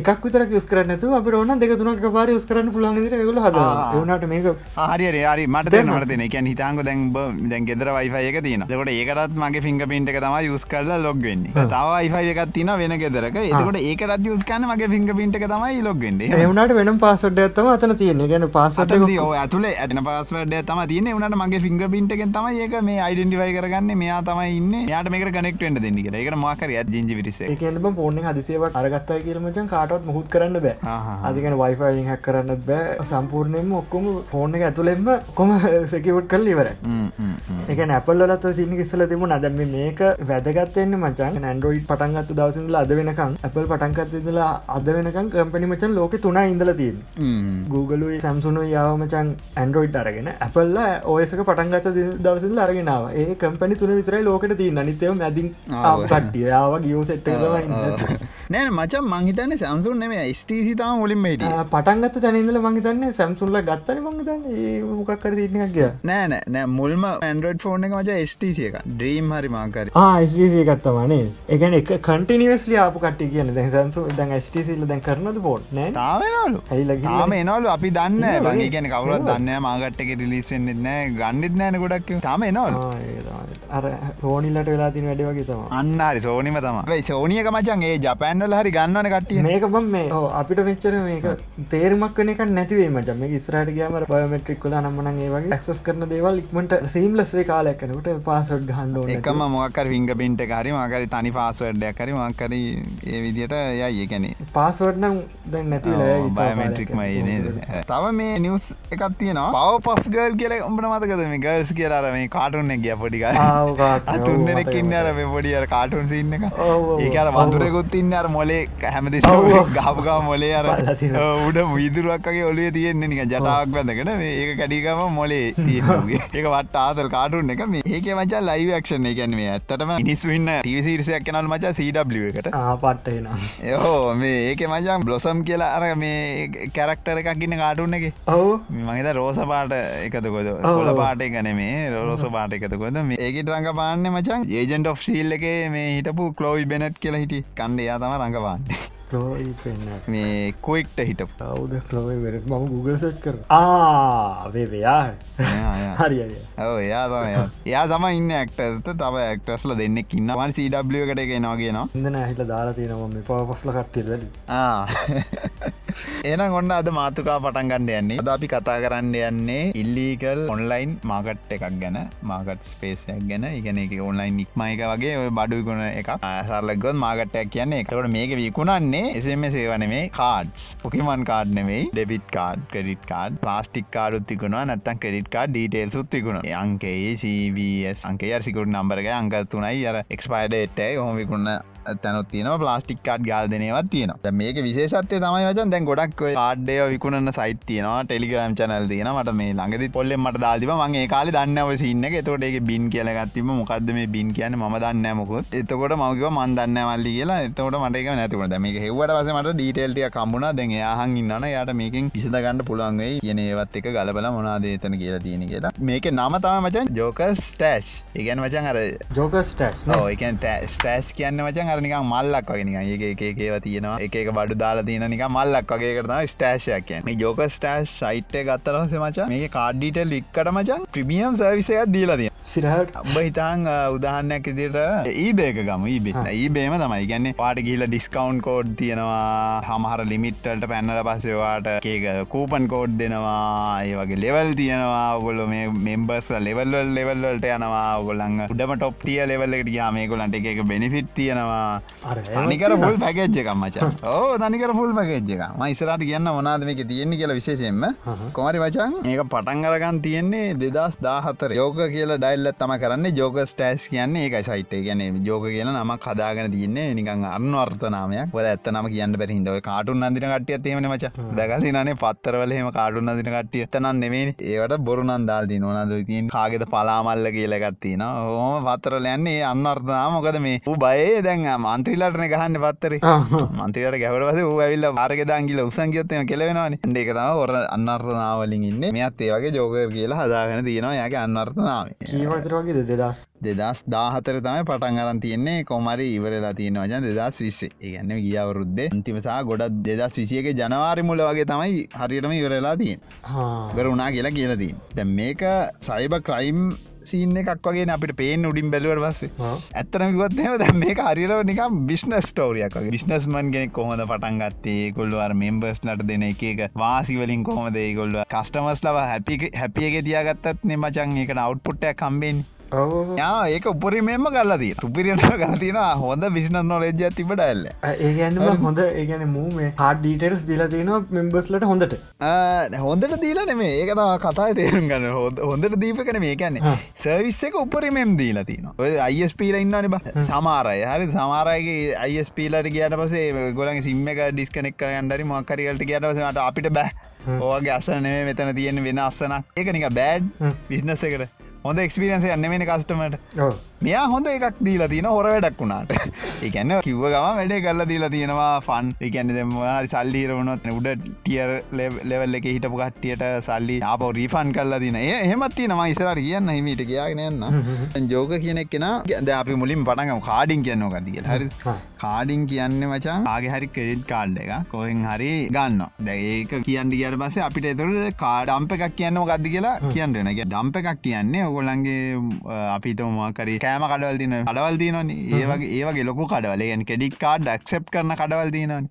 එකක් විතර යස් කරනතු අප ඕන දෙක තුනක් පාර යස් කරන්න පුළන් ගොල හද වනට මේක හරි රයාරි මට නට දෙන එක හිතාංග දැන් දැන් ගෙදර වයිෆය එක තින කොට ඒකරත් මගේ ෆිංග පින්ට එක තම යුස් කරලා ලොග්වෙන්නේ තව වයිෆය එකක් තින වෙන ගෙදරක එතකොට ඒකරත් යුස් කන්න මගේ ෆිංග පින්ට තමයි ලොග්ගෙන්ඩේ එවනට වෙන පාසොඩ් ඇත්තම අතන තියෙන ගැන පාසට ඇතුල ඇන පස්සවඩ තම තියන වනට මගේ ෆිංග පින්ටකෙන් තම ඒක මේ අයිඩෙන්ටිවයි කරගන්න. මෙයා තමයි ඉන්න. යාට මේක කනෙක්ටෙන්ට දෙන්නි කියලා. ඒක මාකර ජිජි පිරිස ඒකම පෝර්න හදිසිවට අරගත්තා කියලමචන් කාටත් මුහුත් කරන්න බෑ. අදිකන වයිෆයි හැක් කරන්න බෑ. සම්පූර්ණයම ඔක්කොම ෆෝර්න එක ඇතුළෙම කොම සැකිවට් කල් ඉවර එක නැපල්ලත් සිනි කිස්සල තිබුණ. අදම මේක වැදගත්තෙන්න්න මචන් ඇන්ඩරෝයිඩ් පටන්ගත්තු දවසිදල අද වෙනකම් ඇපල් පටන්කත්දලා අද වෙනකම් කම්පනි මචන් ලෝක තුනා ඉඳල තින් Google සැම්සුනු යාවමචන් ඇන්ඩරෝයිඩ් අරගෙන ඇපල්ල ඕයසක පටන්ගත දවසිල් අරගෙනාව ඒ කම්පනි තුන විතරයි ලෝකට තිී අනිතව මැදින් කට්ටිය. යාව ගියෝ සෙට්ටයි නෑ මචන් මංහිතන්න සම්සුන් නෙම ස්ටසිතාම මුලින් මට පටන්ගත තැනඉදල මංහිතන්න සැම්සුල්ල ගත්තන මංහිතන්න මොකක්කර තිරනක් කිය නෑ නෑ මුල්ම ඇන්ඩරෝඩ් ෆෝර්න එක මච ස්ටසිය එක ඩ්‍රීම් හරි මාකර ආස්සේ ගත්තමනේ එකන එක කටිනිවස්ලි ආපු කට කියන දැ සැම්සු දැන් ස්ටසිල්ල දැන් කරනද පෝට් නෑ තාවනලු ඇයිලගේ තාම එනවලු. අපි දන්න වගේ. කියන කවුරත් දන්න මාගට්ටක රිලිසෙන්න්නෙත් නෑ. ගණ්ඩිත් නෑන ගොඩක් තාම එනවලු. අර රෝනිල්ලට වෙලා තින වැඩ වගේ තම අන්නරි සෝනිම තම සෝනියක මචන් ඒ ජපෑන්වල හරි ගන්නවන කටිය මේක බම් මේ අපිට වෙච්චර මේක තේරමක් වන එක නැතිවේ මචම මේ ඉස්රට ගම බයමට්‍රික්ල නම්මන ඒ වගේ ක්සස් කරන දේවල් ඉක්මට සීම්ලස්වේ කාලයක්කනට පාසට් ගහන්ඩ එකම මොකර විංග පින්ට හරි මකරි තනි පාසවඩ්ඩයක් කරි මකරි ඒ විදිට යයි. ඒකැනෙ පාස්වඩ්නම් දැන් නැතිල බයමට්‍රික්ම තව මේ නිවස් එකක් තියෙනවා. පව පස් ගල් කියල උඹට මතකද? මේ ගල්ස් කියලාර මේ කාටුන්න ගිය පොඩික තුන් දෙනෙක්කින්න අර මේ පොඩි අර කාටුන් සින්න එක. ඒකර වඳුරකුත් ඉන්න අර මොලේ හැමදි ගාපුකා මොලේ අර උඩ විදුරුවක්ගේ ඔලුව තියෙන්නේ නික ජටාවක් බැඳගෙන ඒක කඩිකම මොලේ තියගේ ඒක වට ආතල් කාටුන් එක. මේ ඒක මචා ලයිවක්ෂණ එකැන මේ ඇත්තටම නිස්වන්න ටිවිසිරිසයක් කෙනල් මචා සඩ එකට පට්ටෙන යෝ මේ ඒක මචා බ්ලොසම් කියලා අර මේ කැරක්ටර එකක් ඉන්න කාටුන්න එක. ඔවු. මහිත රෝස පාට එකතකොද කොල පාට එකන මේ රෝස පාට එකතකොද මේ ඒකට රඟ පාන්න මචන් ඒජන්ට ඔෆ් සීල් එක මේ හිටපු කලෝයි බෙනට් කියලා හිටි කණ්ඩ එයා තම රඟපාන්න මේ කොෙක්ට හිට අවුද ලෝයි වෙරත් මම ගුගල් සච් කර ආවේවයා හරි ඔව එයා එයා තම ඉන්න ඇක්ටස්ට තව ඇක්ටස්ල දෙන්නෙක් ඉන්න වන් සඩ එකට එක නවාගෙන ඉදන ඇහිල දාලා තියෙනම මේ පවප්ල කට්ටිය වැඩි? ඒන ගොන්න අද මාතුකා පටන්ගන්න යන්නේ. අද අපි කතා කරන්න යන්නේ ඉල්ලීකල් ඔන්ලයින් මාකට් එකක් ගැන මාකට් ස්පේසයක් ගැන. ඉගෙන එක ඔන්ලයින් නික්මයික වගේ බඩුගුණ එක සරලගොත් මාකටයක් කියන්නේ. එකට මේක විකුණන්නේ එසම සේවන මේ කාඩ්ස් පොකිමන් කාඩ් නෙවෙයි debit card credit card plastic කාඩුත් තිකුණවා නැත්තන් ක්‍රඩිට් කාඩ් ඩීටේල් සුත්තිකුණ අන්කේ CVS අන්කේ අරසිකුට නම්බරක අංකතුනයි අර එක්ස්පයිඩ එට්ටයි හොම විකුණ තැනොත් තියන ප්ලාස්ටික් කාඩ් ගාල් දෙනවත් තියෙන මේක විශේෂත්ය තමයි වචන්. දැන් ගොඩක් ආඩ්ඩය විකුණන්න සයිට තියනවා ටෙලිග්‍රම් චනල් තියෙන මට මේ ළඟදි පොල්ලෙ මට දාතිම මගේ කාල දන්නව සින්න තොට ඒක බින් කියලගත්තිම මොකක්ද මේ බින් කියන ම දන්න මොකොත්. එතකොට මගව මන් දන්න මල්ලි කියලා. එතකොට මටක නැතිවට මේක හෙවට පස මට ඩීටේල්ටිය කම්බුණ දැන් යාහන් ඉන්නන යට මේකින් පිසද ගන්න පුළුවන්ගේ කියන ඒවත් එක ගලබල මොනාදේතන කියලා තියෙන කියලා. මේක නම තම මචන් ජෝක ස්ටෑශ් ඉගැන් වචන් අර ජෝක ස්ටස් ඒකන් ස්ටෑස් කියන්න වචන් අරනික මල්ලක් වගෙන ඒ ඒකේව තියෙනවා. එක බඩු දාලා තියෙන නික මල්ලක් වගේ කරන ස්ටේෂයක් මේ ජෝක ස්ටේස් සයිට්ය ගත්තරහස මචා මේ කාඩ්ඩීටල් වික්කට මචන් ප්‍රමියම් සර්විසයක් දීලතිය සිරහට? අම්බ හිතාන් උදාහන්නයක් ඉදිට ඒබේක ගම ඒබේ ඒබේම තමයි. ගැන්න පාට ගිල ඩිස්කවන්් කෝඩ් තියෙනවා හමහර ලිමිට්ටල්ට පැන්නල පස්සේවාට ඒක කූපන් කෝඩ් දෙනවා ඒ වගේ ලෙවල් තියෙනවා. ඔගොල්ල මේ මෙම්බර්ස් ලෙවල්වල් ලෙවල්වලට යනවා. ඔගොල්ලඟ උඩම ටොප්ටිය ලෙවල්ලට ගයාමේකොලන්ට එක බෙනිෆිට් තියෙනවා. තනිකර පුල් පැකෙච්ච එකක් මචා. ඕ තනිකර පුල් පැකෙච්ච එක මයිසරට කියන්න මොනාද මේක තියෙන්නේ කියලා විශේෂයෙන්ම. කොමරි වචන් ඒක පටන්ගරගන් තියෙන්නේ දෙදස් දාහතර යෝක කියලා ඩයි ස්ටයිල්ල තම කරන්න. ජෝක ස්ටෑස් කියන්නේ ඒක සයිට් ගැන ජෝක කියන නම කදාගෙන තියන්නේ නිකං අන්න අර්ථනාමයක් ොද ඇත්ත නම කියන්න බැහිද කාටුන් අන්දින කටිය තේමන මච. දැකල නේ පත්තරවලහෙම කාටුන් අදින කටිය එතනන් නෙමේ ඒවට බොරුනන් දාල්දී නොනද තින් කාගෙත පලාමල්ල කියලගත්තින හෝම පත්තරල යන්නේ අන්න අර්ථනා මොකද මේ ූ බයේ දැන් මන්ත්‍රීලටන ගහන්න පත්තරේ. මන්ත්‍රයට ගැවරවස ඇවිල්ල මාර්ග දංගිල උසංගයොත්තම කෙලවෙනවාන. ඒකතම ඔර අන්නර්ථනාවලින් ඉන්න. මෙත් ඒවගේ ජෝකර කියලා හදාගෙන තියෙනවා. යගේ අන්නර්ථනාව කීමතරගේ දෙදස් දෙදස් දාහතර තමයි පටන් අරන් තියන්නේ. කොමරි ඉවරලා තියෙන වජන් දෙදස් විස්සේ. ඒගන්න ගියවරුද්ද අන්තිමසා ගොඩත් දෙදස් විසියගේ ජනවාරි මුල වගේ තමයි හරියටම ඉවරලා තියෙන් ගරුණා කියලා කියලදී දැ මේක සයිබ ක්‍රයිම් සීන එකක් වගේ අපිට පේෙන් උඩින් බැලුවට පස්සේ. ඇත්තනමිකොත්නව දැ මේ හරිරව නික බිස්නස් ටෝරියක් බිස්නස්මන් ගෙනෙක් කොහොද පටන්ගත්තේ කොල්ලුවර මෙම්බර්ස් ලට දෙන එක වාසිවලින් කොහොමද ගොල්ල කස්ටමස් ලව හැපි හැපියගේ තියාගත්තත් නෙමචන් එකට අවට්පුට්ටයක් කම්බෙන් ඒක උපරි මෙම කල්ලදී සුපිරියට ගතින හොඳ බිස්නස් නොලෙජ්ජ තිබට ඇල්ල. ඒගැන්නම හොඳ ඒගැන මූ මේ හඩ ඩීටර්ස් දිලතින මෙම්බස්ලට හොඳට. හොඳට දීල නෙමේ ඒකත කතා තේරුම් ගන්න. හොද හොඳට දීපකන මේ කන්නේ සර්විස් එක උපරිමෙම් දීලතින ඔය අයිස්පීල ඉන්නන බ. සමාරය හරි සමාරයගේ අයිස්පීලට කියට පසේ ගොලන් සිම්ම එක ඩිස්කනෙක් කරගන්නඩරි මක්කරගලට කියටවසට අපිට බෑ. ඕගේ අසනේ මෙතන තියෙන වෙන අස්සනක් ඒක නික බෑඩ් බිස්නස එකට හොඳ එක්ස්පිරියන්ස යන්න වෙන කස්ටමට මෙයා හොඳ එකක් දීලා තියෙන හොර වැඩක් වුණාට. ඒකන්න කිව්ව ගම වැඩේ කරලා දීලා තියෙනවා ෆන් එකන්න දෙම සල්ලිරවනොත් උඩ ටියර් ලෙවල් එක හිටපු කට්ටියට සල්ලි අප රීෆන් කරලා තින ඒ එහෙමත් තියෙන ඉසරට කියන්න හිමීට කියගෙන යන්න. ජෝක කියනෙක් කෙන ද අපි මුලින් පටගම් කාඩින් කියන්න ගතිය හරි කාඩින් කියන්න මචන් ආගේ හරි කාඩ් එක කොහෙන් හරි ගන්න දැ ඒක කියන්න කියට පස්සේ අපිට එතුරට කාඩම්ප එකක් කියන්න ගදදි කියලා කියන්නන එක ඩම්ප එකක් කියන්නේ ඔගොල්ලන්ගේ අපිත මොකරි කෑම කඩවල් තින කඩවල් තියනන ඒවගේ ඒවගේ ලොකු කඩවලෙන් කෙඩික් කාඩ් ක්සප් කරන කඩවල් තියනන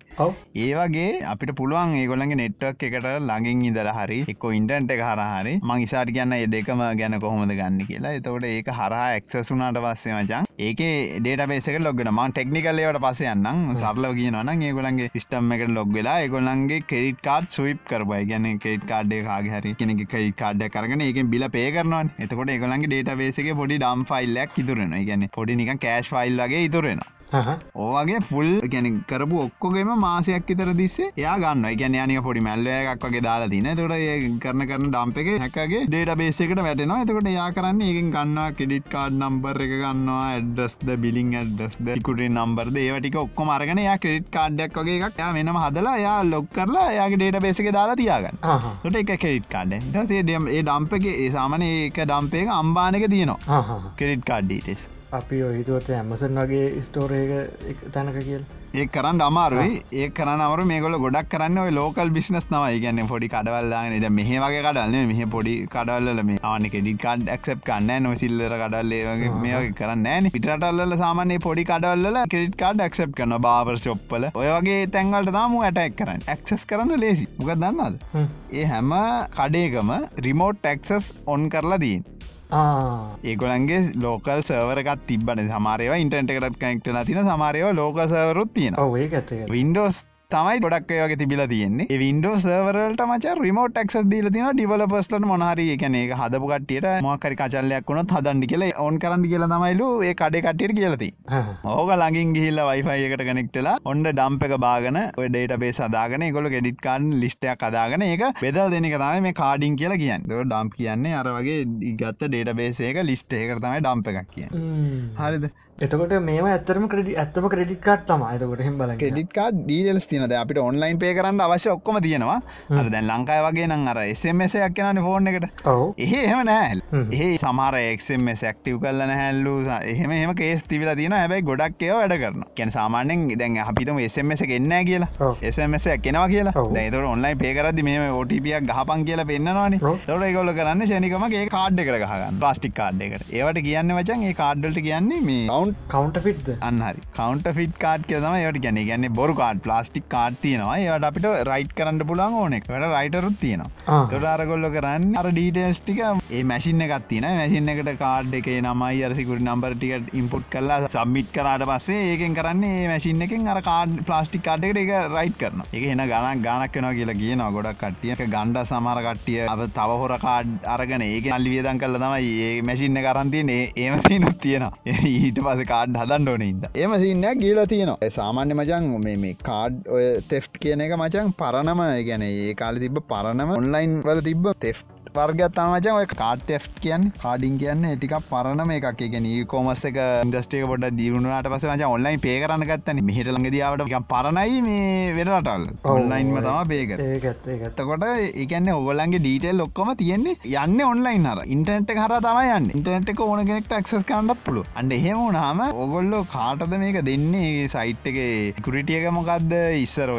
ඒවගේ අපිට පුළුවන් ඒගොලන්ගේ නෙට්වක් එකට ළඟින් ඉදල හරි එක්ක ඉන්ටන්ට එක හරහරි මං ඉසාට කියන්න ඒ දෙකම ගැන කොහොමද ගන්න කියලා. එතකොට ඒක හරහා එක්සසුනාට පස්සේ මචන් ඒක ඩේට බේසක ලොගන මං ටෙක්නිකල්ලවට පස්සේ යන්නම්. සරලව කියනවන ඒගොලන්ගේ සිිස්ටම් එකට ලොග්වෙලා ඒගොලන්ගේ කෙඩිට කාඩ් සුයිප් කරබයි ගැන කෙඩ් කාඩ්ඩේ කාගේ හරි කෙනෙ කෙඩ් කාඩ්ඩ කරන ඒක බිල පේ කරනවන්. එතකොට ඒගොලන්ගේ ඩේට බේසක පොඩි ඩම් ෆයිල්ලක් ඉතුරෙන ගැන පොඩි නික කෑශ් ෆයිල් වගේ ඉතුරෙන ඕගේ ෆුල් ගැන කරපු ඔක්කොගේම මාසයක් ඉතර දිස්සේ යා ගන්න ගැන යනක පොඩි මැල්ල එකක් වගේ දාලා තින තොට ඒ කරන කරන ඩම්ප එක හැකගේ ඩේට බේසකට වැටෙනවා. එතකොට යා කරන්න ඒ ගන්නවා කෙඩිට් කාඩ් නම්බර් එක ගන්නවා ඇඩ්ඩස්ද බිලිං ඇඩ්ඩස්ද කුටේ නම්බර්ද ඒවටික ඔක්කො මරගෙන යා ක්‍රෙඩ් කාඩ්ඩක් වගේ එකක් යා වෙනම හදලා යා ලොක් කරලා යාගේ ඩේට බේසක දාලා තියාගන්න. ට එක කෙඩිට් කාඩ සේ ඩම් ඒ ඩම්පගේ ඒ සාමන ඒක ඩම්පේ අම්බානක තියනවා. කෙඩිට් කාඩ්ඩීටෙස් අපි ඔහිතුවත ඇමසන් වගේ ස්ටෝරේක තැනක කියල්. ඒ කරන්න අමාරුයි. ඒ කරන අමර මේකොල ගොඩක් කරන්න ඔය ලෝකල් බිස්නස් නවයි ගැන්න පොඩි කඩවල්ලාගෙන ද මෙහ වගේ කඩල්න්න මෙහ පොඩි කඩවල්ල මේ ආන කෙඩි කාඩ් ක්සප් කන්න නො සිල්ලර කඩල්ලේ මේ කරන්න ෑන. පිටල්ල සාමන්නේ පොඩි කඩවල්ල කෙඩිට කාඩ් ක්සප් කරන බාවර් ශොප්පල ඔයගේ තැන්වලට තාම ඇටක් කරන්න. ඇක්සස් කරන්න ලේසි මොක දන්නද ඒ හැම කඩේකම රිමෝට් ටක්සස් ඔන් කරලා දීන් ඒගොලන්ගේ ලෝකල් සවරකත් තිබන සමාරයව ඉන්ටට එකටත් කනෙක්ටල තින සමාරයව ලෝක සවරුත් තියෙන වින්ඩෝස් තමයි ගොඩක් වගේ තිබිල තියන්නේ. වින්ඩෝ සවරට මච රිමෝට් ක්ස් දීල තින ඩිවලපස්ලට මොනාරි එකන එක හදපු කටියට මොකරි කචල්ලයක් වුණ හදන්ඩි කියල ඔන් කරන්න කියල තමයිලු ඒ කඩේ කටියට කියලති ඕක ලඟින් ගිහිල්ල වයිෆයි එකට කනෙක්ටලා ඔොන්ඩ ඩම්ප එක බාගන ඩේට බේ සදාගන ගොල ගෙඩිට කාන් ලිස්ටයක් අදාගන ඒක බෙදල් දෙනක තමයි මේ කාඩින් කියලා කියන්න. ඩම්ප කියන්නේ අර වගේ ඉගත්ත ඩේට බේසේක ලිස්ට එක තමයි ඩම්ප එකක් කිය හරිද එතකොට මේ ඇතරම ක්‍රඩි ඇත්තම ක්‍රඩික් කාට් තම එතකොට හිම් බල ෙඩික් ඩීල්ස් තිනද අපිට ඔන්ලයින් පේ කරන්න අවශ්‍ය ඔක්කොම තියෙනවා. අර දැන් ලංකායි වගේ නම් අර එසමසයක් කියනන ෆෝන් එකට. එහෙ එහෙම නෑල් ඒ සමර එක්මස් ක්ටව කල්ලන හැල්ලු එහෙම එහම කේස් තිවිල තින හැබයි ගොඩක් ඒව වැඩ කරන කැන සාමානෙන් දැන් අපිතම එසමස එන්න කියලා. එසමස කෙනවා කියලා. දැතට ඔන්ලයින් පේකරදි මේ ෝටපියක් ගහපන් කියලා පෙන්න්නවානි. තොට ගොල කරන්න ශනිකම ඒ කාඩ් එකට ගහගන්න. පස්ටික් කාඩ් එකට. ඒවට කියන්න වචන් ඒ කාඩ්ඩලට කියන්නේ මේ කවන්් කවන්ට ෆිට්ද අන්නහරි කවන්ට ෆිට කාඩ් කියතම යට ගැන ගැන්නේ බොරු කාඩ් ප්ලාස්ටික් කාඩ් තියෙනවා. ඒට අපිට රයිට් කරන්න පුළන් ඕනෙක් වැඩ රයිටරුත් තියෙනවා. තොටාරගොල්ල කරන්න අර ඩීටස් ටික. ඒ මැසින් එකත් තින මැසින් එකට කාඩ් එක නමයි අරසිකුට නම්බර ටිකට ඉම්පුට් කරලා සම්මිට් කරට පස්සේ ඒකෙන් කරන්නේ මැසින් එකෙන් අර කාඩ් ප්ලාස්ටික් කාඩ්කට එක රයිට් කරන එක එන ගණක් ගානක් වෙනවා කියලා කියන ගොඩක් කට්ටියක ගණ්ඩ සමර කට්ටිය අ තව හොර කාඩ් අරගෙන ඒක අල්ලි වියදන් කල තමයි ඒ මැසින්න කරන්තියන ඒමසිනුත් තියෙනවා. ඊට පස කාඩ් හදන්න ඕන ඉද එම සින්න ගීල තියෙනවා. සාමාන්‍ය මචන් මේ කාඩ් ඔය තෙෆ් කියන එක මචන් පරණම ගැන ඒ කාල තිබ පරණම ඔන්ලයින් වල තිබ තෙෆ් වර්ගත්තමච ඔය කාට කියන් කාඩින් කියන්න ටික පරණම එකක් ගෙන කෝමස් එක ඉන්දස්ටේක පොට දියුණුට පස මච ඔන්ලයින් පේ කරන්න ගත්තන. මිහිට ලඟදියාවට පරණයි මේ වෙනටල් ඔන්ලයින්ම තම පේක එතකොට ඒකන්න ඔගලන්ගේ ඩීටෙල් ඔක්කොම තියෙන්නේ යන්න ඔන්ලයින් අර. ඉන්ටනෙට් හර තමයි යන්න. ඉන්ටනෙට් එක ඕන කෙනෙක්ට ක්සස් කන්නත් පුළු අන්ඩ එහෙම වුණහම ඔගොල්ලෝ කාටද මේක දෙන්නේ? සයිට් එක කුරිටියක මොකක්ද ඉස්සර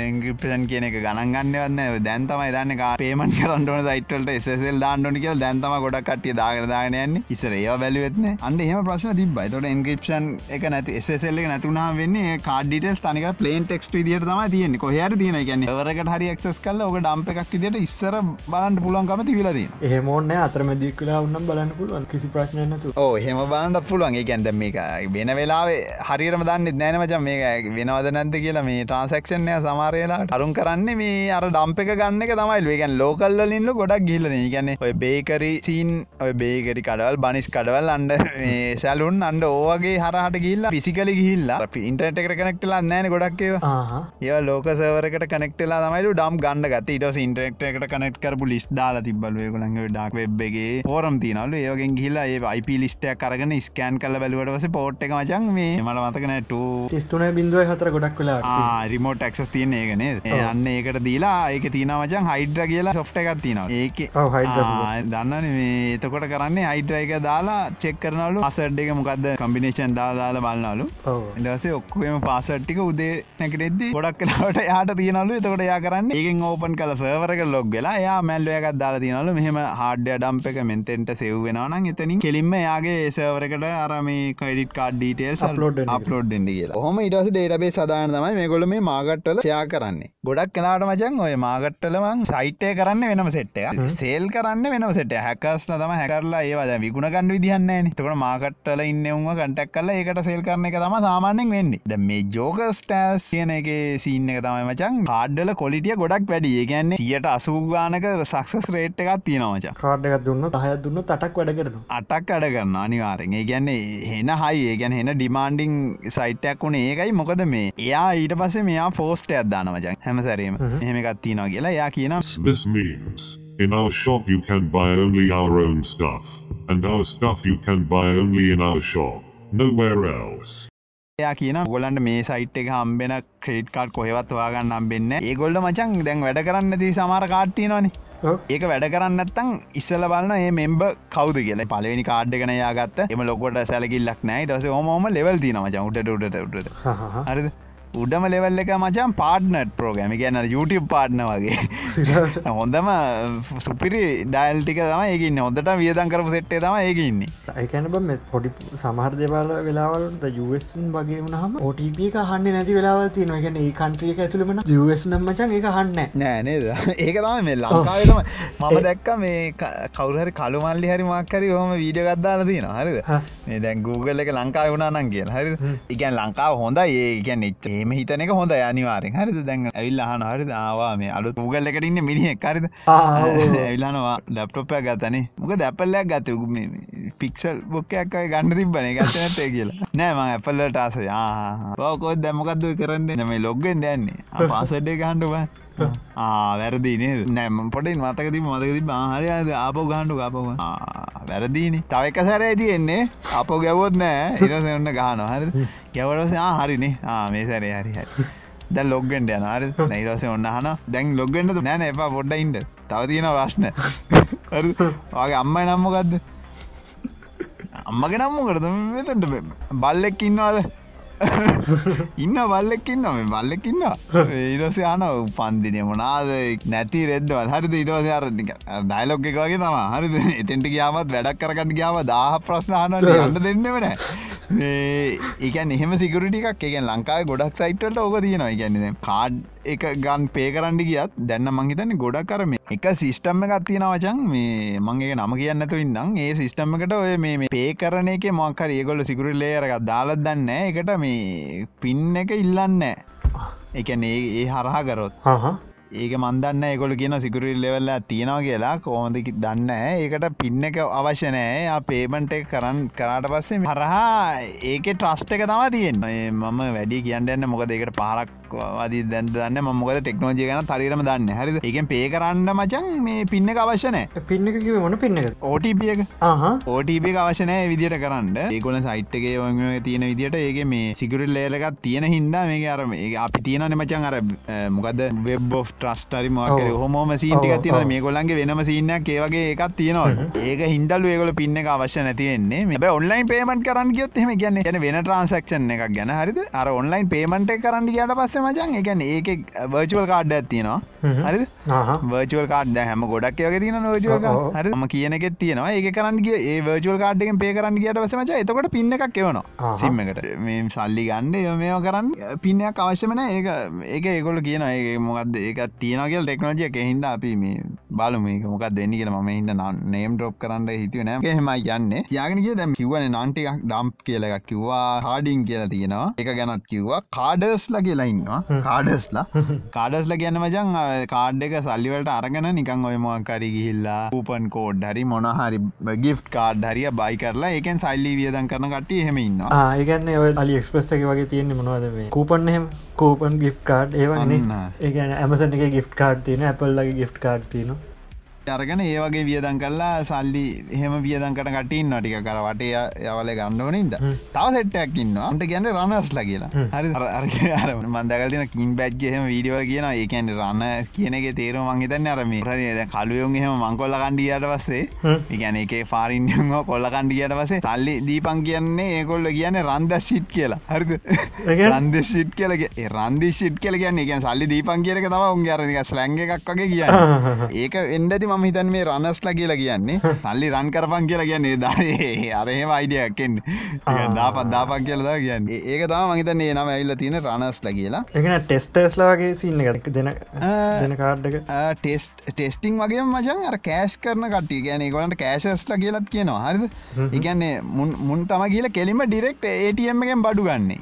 ලෙංගිපෂන් කියන එක ගණන්ගන්නවන්න දැන් තමයි දන්න පේමන් කරන්නන සයිටල්ට එසල් දාන්නනි කියල දැන්තම ගොඩක් කටිය දාගර දාගනයන්න ඉසර ඒ වැලුවත්න අන්ඩ එහම ප්‍රශ්න තිබයි තොට එන්ක්‍රපෂන් එක නැති එසෙල්ල නැතුනා වෙන්නේ කාඩිටස් තනික පලේන් ටෙක්ස් විදිර තම තියෙන කොහර තියෙන ගැන වරකට හරි ක්ස් කල ඔක ඩම්ප එකක් විදිට ඉස්සර බලන්ට පුලුවන්කම තිවිලදී ඒමෝන්න අතරමැදික් කලා උන්නම් බලන්න පුළුවන්. කිසි ප්‍රශ්නයනතු ඕ හෙම බාන්ඩ පුළුවන්. ගැන්ද මේක වෙන වෙලාවේ හරිරම දන්න නෑනමච මේ වෙනවද නැද කියලා මේ ට්‍රන්සක්ෂන්ය සමාරයලා අරුන් කරන්න මේ අර ඩම්ප එක ගන්න එක තමයි. වේගන් ලෝකල්ලින්ල ගොඩක් ගිල්ල ගැන ඔය බේකරි සීන් ඔය බේකරි කඩවල් බනිස් කඩවල් අන්ඩ සැලුන් අන්ඩ ඕවගේ හරහට ගිල්ල පිසිකලි ගිල්ලා ඉන්ටට එක කනෙක්ටලා නෑන ගොඩක්කව ඒ ලෝක සවරකට කනෙක්ටලා තමයිලු ඩම් ගන්න ගත ඉට ඉන්ටෙක්ට එකට කනෙක්් කරපු ලිස් දාලා තිබල්වයකුළඟ ඩක් වෙබ්ගේ පෝරම් තිනලු ඒවගෙන් ගිල්ලා ඒ අයිප ලිස්ටයක් කරගෙන ස්කෑන් කල බැලුවටවස පෝට් එක මචන් මේ මට මතකනට ස්තුන බින්දුව හතර ගොඩක් කලා රිමෝට් ක්ස් තියන ඒගනේ යන්න ඒකට දීලා ඒක තින මචන් හයිඩ්‍ර කියලා සොෆ්ට එකක් තිනවා ඒක දන්නන මේ එතකොට කරන්නේ අයිටරයික දාලා චෙක් කරනලු අසඩ් එක මොකක්ද කම්බිනේෂන් දාදාලා බලන්නලු ඉඩසේ ඔක්කම පාසට්ටික උදේ නැකටෙද ගොඩක් කලාවට යාට තියනලු එතකොට යා කරන්න ඒෙන් ඕපන් කල සවරක ලොග් වෙලා යා මැල්ලයකත් දාලා තියනලු මෙහම හාඩ්‍ය ඩම්ප එක මෙතෙන්ට සෙව් වෙනවනම් එතනින් කෙලින්ම යාගේ සවරකට අරම credit card detail upload upload කියලා. හොම ඉටස ඩේටබේ සදාන තමයි මේ ගොල මේ මාගට්ටල යා කරන්නේ. ගොඩක් කලාට මචන් ඔය මාගට්ටලවන් සයිට්ය කරන්න වෙනම සෙට්ටය සේල් කරන්න වෙන සට හැකස්ල තම හැකරලා ඒවද විගුණ ගන්න විදිහන්න තකට මාකට්ටල ඉන්නවම කටක් කල ඒකට සෙල් කරන එක තම සාමාන්‍යෙන් වෙන්නේ. ද මේ ජෝක ස්ටෑස් කියන එක සීන්න එක තමයි මචන් කාඩ්ඩල කොලිටිය ගොඩක් වැඩිය ගැන්න සියට අසූගානක සක්සස් රේට් එකක් තියෙනවච කාඩ්ඩක් දුන්න හය දුන්න තටක් වැඩ කරන අටක් අඩ කරන්න අනිවාරෙන් ඒ ගැන්නේ හෙන හයි ඒ ගැන හෙන ඩිමාන්ඩිං සයිටයක් වුණ ඒකයි මොකද මේ එයා ඊට පස්සේ මෙයා ෆෝස්ට අදදාන මචන් හැම සැරීම. හෙම. එකත් තියනවා කියලා යා කියන This means In our shop you can buy only our own stuff, and our stuff you can buy only in our shop, nowhere else. එයා කියන ගොලන්ට මේ සයිට් එක හම්බෙන ක්‍රේට් කාඩ් කොහෙවත් වාගන්න හම්බෙන්න ඒගොල්ඩ මචන් දැන් වැඩ කරන්න ති සමාර කාට්තියනවානේ ඒක වැඩ කරන්නත්තං ඉස්සල බලන්න ඒ මෙම්බ කවද කියල. පලවෙනි කාඩ්ඩ කන යාගත්ත. එම ලොකොට සැලකිල්ලක් නෑ ටස ෝමම ලෙවල් තින මචන් උට උට උට හරිද උඩම ලෙවල් එක මචන් පාඩ්නට් ප්‍රෝගෑම ගැන YouTube පාඩ්න වගේ. හොඳම සුපිරි ඩයිල්ටික තම ඒකන්න හොඳට වියදන් කරපු සෙට්ේ තම ඒකන්නේ ඒකැන බ පොඩි සමහර දෙබල වෙලාවලට යුවන් වගේ වනහම OTP එක හන්න නැති වෙලාවල් තියෙන ගැන ඒ කන්ට්‍රියක ඇතුළමන යස් නම්මචන් එක හන්න නෑ නේද? ඒක තම මේ ලංකාවම මම දැක්ක මේ කවුහරි කළුමල්ලි හරි මක්කරි හොම වීඩිය ගත්දාල තියෙන හරිද? මේ දැන් Google එක ලංකාව වුණනන් කිය හරි ඉගැන් ලංකාව හොඳ ඒ ගැන එච්චේ ඒම හිතන එක හොඳ අනිවාරෙන් හරිද? දැන් ඇවිල් අහන හරි ආවා මේ අලු පුගල් එකට ඉන්න මිනිහෙක්. හරිද? ඇවිලානවා ලැප්ටොප්පය ගතනේ මොක දැපල්ලයක් ගත පික්සල් බොක්කයක් ගන්න තිබන ගත නැතේ කියලා. නෑම ඇපල්ලට ආස පෝකොත් දැමකක්ද කරන්න? නම ලොග්ගෙන් දැන්නේ පාසඩ්ඩේ ගහන්ඩුව වැරදි නේ නෑම පොටින් මතකති මතකති ආහරයද ආපෝ ගහන්ඩු අපව වැරදිීන. තව එක සැර ඇතියෙන්නේ අපෝ ගැවොත් නෑ. ඉරසන්න ගාන හරි ගැවරස හරිනේ මේ සැරේ හරි හරි. දැ ලොග්ගෙන්ට යන අර නයිරස ඔන්න හන දැන් ලොග්ගෙන්ට නෑන එපා පොඩ්ඩ ඉන්ට තව තියෙන ප්‍රශ්න. වගේ අම්මයි නම්මකක්ද අම්මගේ නම්මකට මෙතට බල්ලෙක් ඉන්නවාද? ඉන්න බල්ලෙක්කින්න මේ බල්ලෙක්කින්න ඊරස යන පන්දිනය මොනාද? නැති රෙද්දවල් හරිද? ඉටවස අරටික ඩයිලොක් එක වගේ තම හරිද? එතෙන්ට කියාවත් වැඩක් කරගන්න කියාව දාහ ප්‍රශ්න හන අන්න දෙන්නවන ඒකන් එහෙම සිකරට එකක් එක ලංකාව ගොඩක් සයිට්ට ඕක තියෙනවා. ගැන්න කාඩ් එක ගන් පේ කරන්ඩි ගියත් දැන්න මංහිතන්න ගොඩක් කරම එක සිිස්ටම්ම එකක් තියෙන වචන්. මේ මගේ නම කියන්නතු ඉන්නම්. ඒ සිිස්ටම්ම එකට ඔය මේ පේ කරන එක මොක්කර ඒගොල්ල සිකුරල්ලේරක දාලත් දන්න එකට මේ පින් එක ඉල්ලන්න එකන ඒ හරහා කරොත්. හහ ඒක මන්දන්න එකොල කියන සිකුරල් ලෙවල්ල තියෙනවා කියලා. කෝමද දන්න ඒකට පින්න එක අවශ්‍යනෑ පේමන්ට කරන්න කරාට පස්සේ හරහා ඒක ට්‍රස්ට එක තම තියෙන් මම වැඩි කියන්නන්න මොකද ඒකට පාරක් වදී දැන් දන්න මොකද ටෙක්නෝජය ගන තරිරම දන්න හරි ඒකෙන් පේ කරන්න මචන් මේ පින්න එක අවශ්‍යනෑ පින්න එක මොන පින්න එක. ආහ. ඕටප අවශනය විදිට කරන්න. ඒකොල සයිට්ගේ තියෙන විදිට ඒක මේ සිගුරල් ලේලකත් තියෙන හින්දා මේ අරම අපි තියෙනන මචන් අර මොකද වෙබ් ෝ ට්‍රස්ටරි මක ඔව්. හොම සීටික ඔව්, තින ඔව්. මේ කොල්ලන්ගේ වෙනම සිීනයක් ඒවගේ එකක් තියෙනවා ඒක හින්දල් ඒගොල පින්න එක අවශ්‍ය නැතිවෙන්නේ මේ ඔන්ලයින් පේමට කරන්න ගියොත් එහම ගැන්න ගැන වෙන ට්‍රන්සක්ෂන් එකක් ගැන. හරිද? අර ඔන්ලයින් පේමට කරන්න ගට පස්සේ මචන් එකන ඒක වර්චුවල් කාඩ් ඇත්තිනවා ආහ. වර්චුවල් කාඩ් හැම ගොඩක් යක තින වර්චුවල් ඔව්, ඔව්. හරි ම කියනෙත් තියෙනවා. ඒ කරන්න ගිය ඒ වර්චුවල් කාඩ්ගෙන් පේ කරන්න ගියට වසමච එතකොට පින්න එකක් එවනවා. සිම්ම එකට. මේ සල්ලි ගණ්ඩ මේෝ කරන්න පින්නයක් අවශ්‍යමන ඒක ඒක ඒගොල කියන ඒ මොකක්ද ඒක තියනගල් ටෙක්නෝජිය කෙහින්ද අපි මේ බලු මේක මොකක් දෙන්න කියල. ම හිද නේම් ඩොප් කරන්න හිතුව නෑ. හෙම යන්න. යාගෙනගේ දැම් කිවන නාන්ටිකක් ඩම්ප් කියල එකක් කිව්වා. හාඩිං කියලා තියෙනවා. එක ගැනත් කිව්වා. කාඩර්ස්ල කියලා ඉන්නවා. කාඩස්ලා කාඩස්ල කියන්න මචන් කාඩ් එක සල්ලිවලට අරගෙන නිකං ඔය මොකරි ගිහිල්ලා පූපන් කෝඩ් හරි මොනහරි ගිෆ් කාඩ් හරිය බයි කරලා එකෙන් සල්ලි වියදන් කරන කට හෙම ඉන්නවා. ඒගන්න ඔය අලි එක්ස්පෙස් එක වගේ තියෙන්නේ මොනවද කූපන් එහෙම? කූපන් ගිෆ් කාඩ් ඒවන්නේ. ඒගන ඇමසන එක ගිෆ් කාඩ් තියන ඇපල්ලගේ ගිෆ් කාඩ් තියන අරගෙන ඒ වගේ වියදන් කරලා සල්ලි එහෙම වියදන් කට කටින් නටික කර වටේ යවල ගන්නවනින්ද හ්ම්. තව සෙට්ටයක් ඉන්න අන්ට ගැන්න රනස්ලා කියලා. හරි අර මන්දකල්තින කින් බැජ්ගහෙම වීඩියෝ කියන ඒකන් රන්න කියනගේ තේරු මංහිතන්න අරම රද කලුවයුන් එහෙම මංකොල්ල කණ්ඩියට පස්සේ ඉගැන එක පාරින්ම කොල්ල කණ්ඩියට පසේ සල්ලි දීපන් කියන්නේ ඒකොල්ල කියන රන්ද සිට් කියලා. හරිද? රන්ද සිට් කියලගේ රන්දි සිට් කියල කියන්න එක සල්ලි දීපන් කියලක තම උන්ගේ අරක ස්ලැංග එකක් වගේ කියන්න. ඒක එන්ඩති ම හිතන් මේ රනස්ලා කියලා කියන්නේ. සල්ලි රන් කරපන් කියලා කියන්නේ දාඒ අරහෙම අයිඩියක්කෙන් දාපත් දාපක් කියලදා කියන්න. ඒක තම මහිතන් ඒ නම ඇල්ල තියෙන රනස්ලා කියලා. එකන ටෙස්ටර්ස්ලා වගේ සින්න එකක්. දෙන දෙන කාඩ්ඩක ටෙස්ට ටෙස්ටිං වගේ මචන් අර කෑශ් කරන කට්ටිය. ගැන ගොලට කෑශස්ලා කියලත් කියනවා. හරිද? ඉගන්නේ මුන් තම කියල කෙලිම ඩිරෙක්් ඒටම් එකෙන් බඩු ගන්නේ.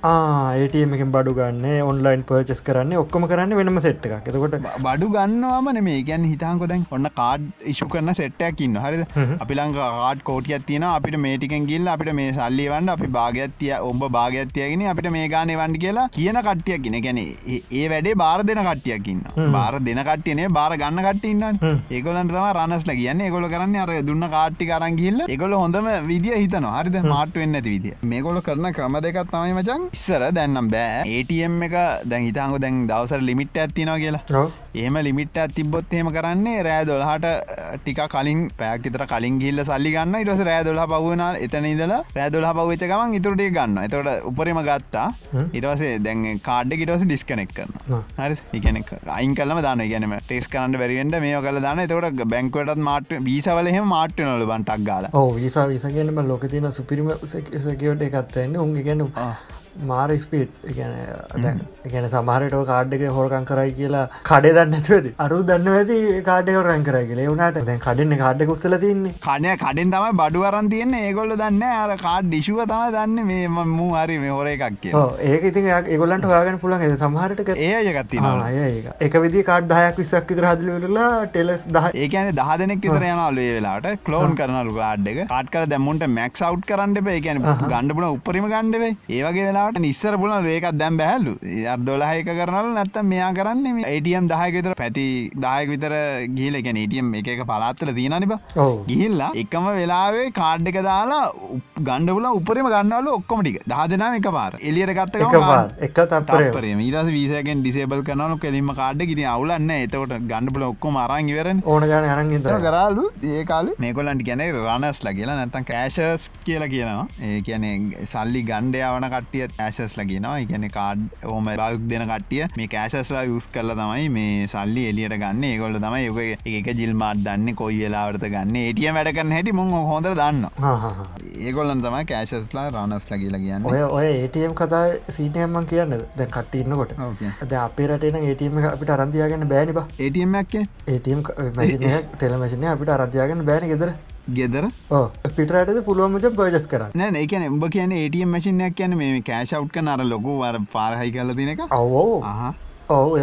ඒටම එකෙන් බඩු ගන්න ඔන්ලයින් පර්චස් කරන්න ඔක්කොම කරන්න වෙනම සෙට් එකක්. එතකොට බඩු ගන්නවාම මේ ගැන් හිතාන්කො දැන් ඔන්න කාඩ් ඉශු කරන සෙට්ටයක් ඉන්න හරිද. අපි ලංඟ කාඩ් කෝටියක් තියෙන අපිට මේටිකෙන් ගිල්ල අපිට මේ සල්ලි වන්න අපි භාගත්තිය ඔබ භාගත්තියගෙන අපිට මේ ගානය වන්ඩ කියලා කියන කට්ටියක් ගෙන ගැන ඒ වැඩේ බාර දෙන කට්ටියකින්න හ්ම්. බාර දෙන කට්ටියනේ බාර ගන්න කට්ටඉන්න හ්ම්. ඒගොලන්ට තම රනස්ල කියන්න. ඒගොල කරන්න අර දුන්න කාට්ටි කරංගිල්ල ඒගොල හොඳම විදිිය හිතන හරිද? මාට වෙන්න ඇති විදිිය. මේගොල කරන ක්‍රම දෙකත් තමයි මචන් ඉස්සර දැන්නම් බෑ. ඒටම් එක දැන් හිතාංගු දැන් දවසර ලිමිට් ඇත්තිනවා කියලා. ඒම ලිමිට තිබොත් එහෙම කරන්නේ රෑ දොල්හට ටික කලින් පැකිතර කලින් ගිල්ල සල්ලි ගන්න ඉටස රෑ දොල්හ පවුවන එතන ඉදලා රෑ දොල්හ පවච්ච ගමන් ඉතුරට ගන්න එතොට උපරම ගත්තා. හ්ම්. ඉටවසේ දැන් කාඩ් ඉටවස ඩිස්කනෙක් කරන. හරි ඉගන අයින් කලම දාන ගැනම ටෙස් කරන්න බැරිවෙන්ට මේ කල දාන තොට බැංකවටත් මාට බීසවලහෙම මාට්ට නොල බන්ටක් ගාල. ඕ විසා විසගෙනම ලෝක තියන සුපිරිම සකවට එකත්වන්න උන්ගේ ගැන මාර ස්පීට් ගැන ගැන සමහරට කාඩ්ක හොරකං කරයි කියලා කඩේ දන්නඇති අරු දන්න ඇති කාඩ හොරන් කරයි කියලා. වුණට දැන් කඩන්න කාඩ්ඩ කුස්සල තින්නේ. කනය කඩෙන් තම බඩු අරන් තියන්න. ඒගොල්ල දන්න අර කාඩ් ඩිශුව තම දන්න. මේ මූ හරි මේ හොර එකක් ඒක ඉතින් ඒගොල්ලන්ට හොයාගෙන පුළන් සමහරට ඒ අයගත්තින ඒ එක විදි කාඩ් දහයක් විසක් විතර හදලවෙලා ටෙලස් දහ ඒකන දහ දෙනෙක් විතර යනලේ වෙලාට කලෝන් කරනලු කාඩ්ඩක කාට් කල දැමුන්ට මැක්ස් අව් කරන්න එකන ගණඩපුන උපරිම ගණ්ඩවේ ඒවගේ වෙලාට නිස්සර පුල ඒකත් දැම් බැහලු අදොලහයක කරනල නැත්තම් මෙයා කරන්න ඒටම් දහයක විතර පැති දායක විතර ගිල එක ඒටම් එක එක පලාත්තල තියෙනනිබ ගිහිල්ලා එකම වෙලාවේ කාඩ් එක දාලා ගණ්ඩපුල උපරම ගන්නවල ඔක්කොමටික දහ දෙනා එක පාර එලියට ගත්ත එක පාර එක තත්පරය පරේ මීරස වීසකෙන් ඩිසේබල් කරනු කෙලින්ම කාඩ් ගිති අවුලන්න එතකොට ගණඩපුල ඔක්කොම අරංගිවරන ඕන ගන තර කරාලු. ඒකාල මේකොලන්ට ගැන රනස්ලා කියලා. නැතන් කෑශස් කියලා කියනවා. ඒ කියන සල්ලි ගණ්ඩයාවන කටිය ඇසස්ල කියනවා. එකන කාඩ් ඕම බල්ක් දෙන කටිය මේ කෑශස්ලා යුස් කරල තමයි මේ සල්ලි එලියට ගන්න. ඒකොල්ල තමයි යක එක ජිල්මාත් දන්න කොයි වෙලාවරත ගන්න. ඒටිය වැඩකන්න හැටි මුං හොඳ දන්න ඒගොල්ලන් තම කෑශස්ලා රානස්ලා කියලා කියන්න. ඔය ඔය ඒටම් කතා සීනයම්මන් කියන්න. දැ කට ඉන්නකොට. ද අපේ රටන ඒටම අපිට අරන්තියාගන්න බෑනිබ ඒටමක් ඒටම් ටෙලමශනය අපිට අරතියාගන්න බෑන ගෙදර ගෙදර? ඕ පිටරටද පුළුවමච පර්ජස් කර නෑ ඒකන උඹ කියන ඒටම් මසිනයක් කියන මේ කෑශව් නර ලොකු වර පාරහයි කල තිනක අවෝ ඔව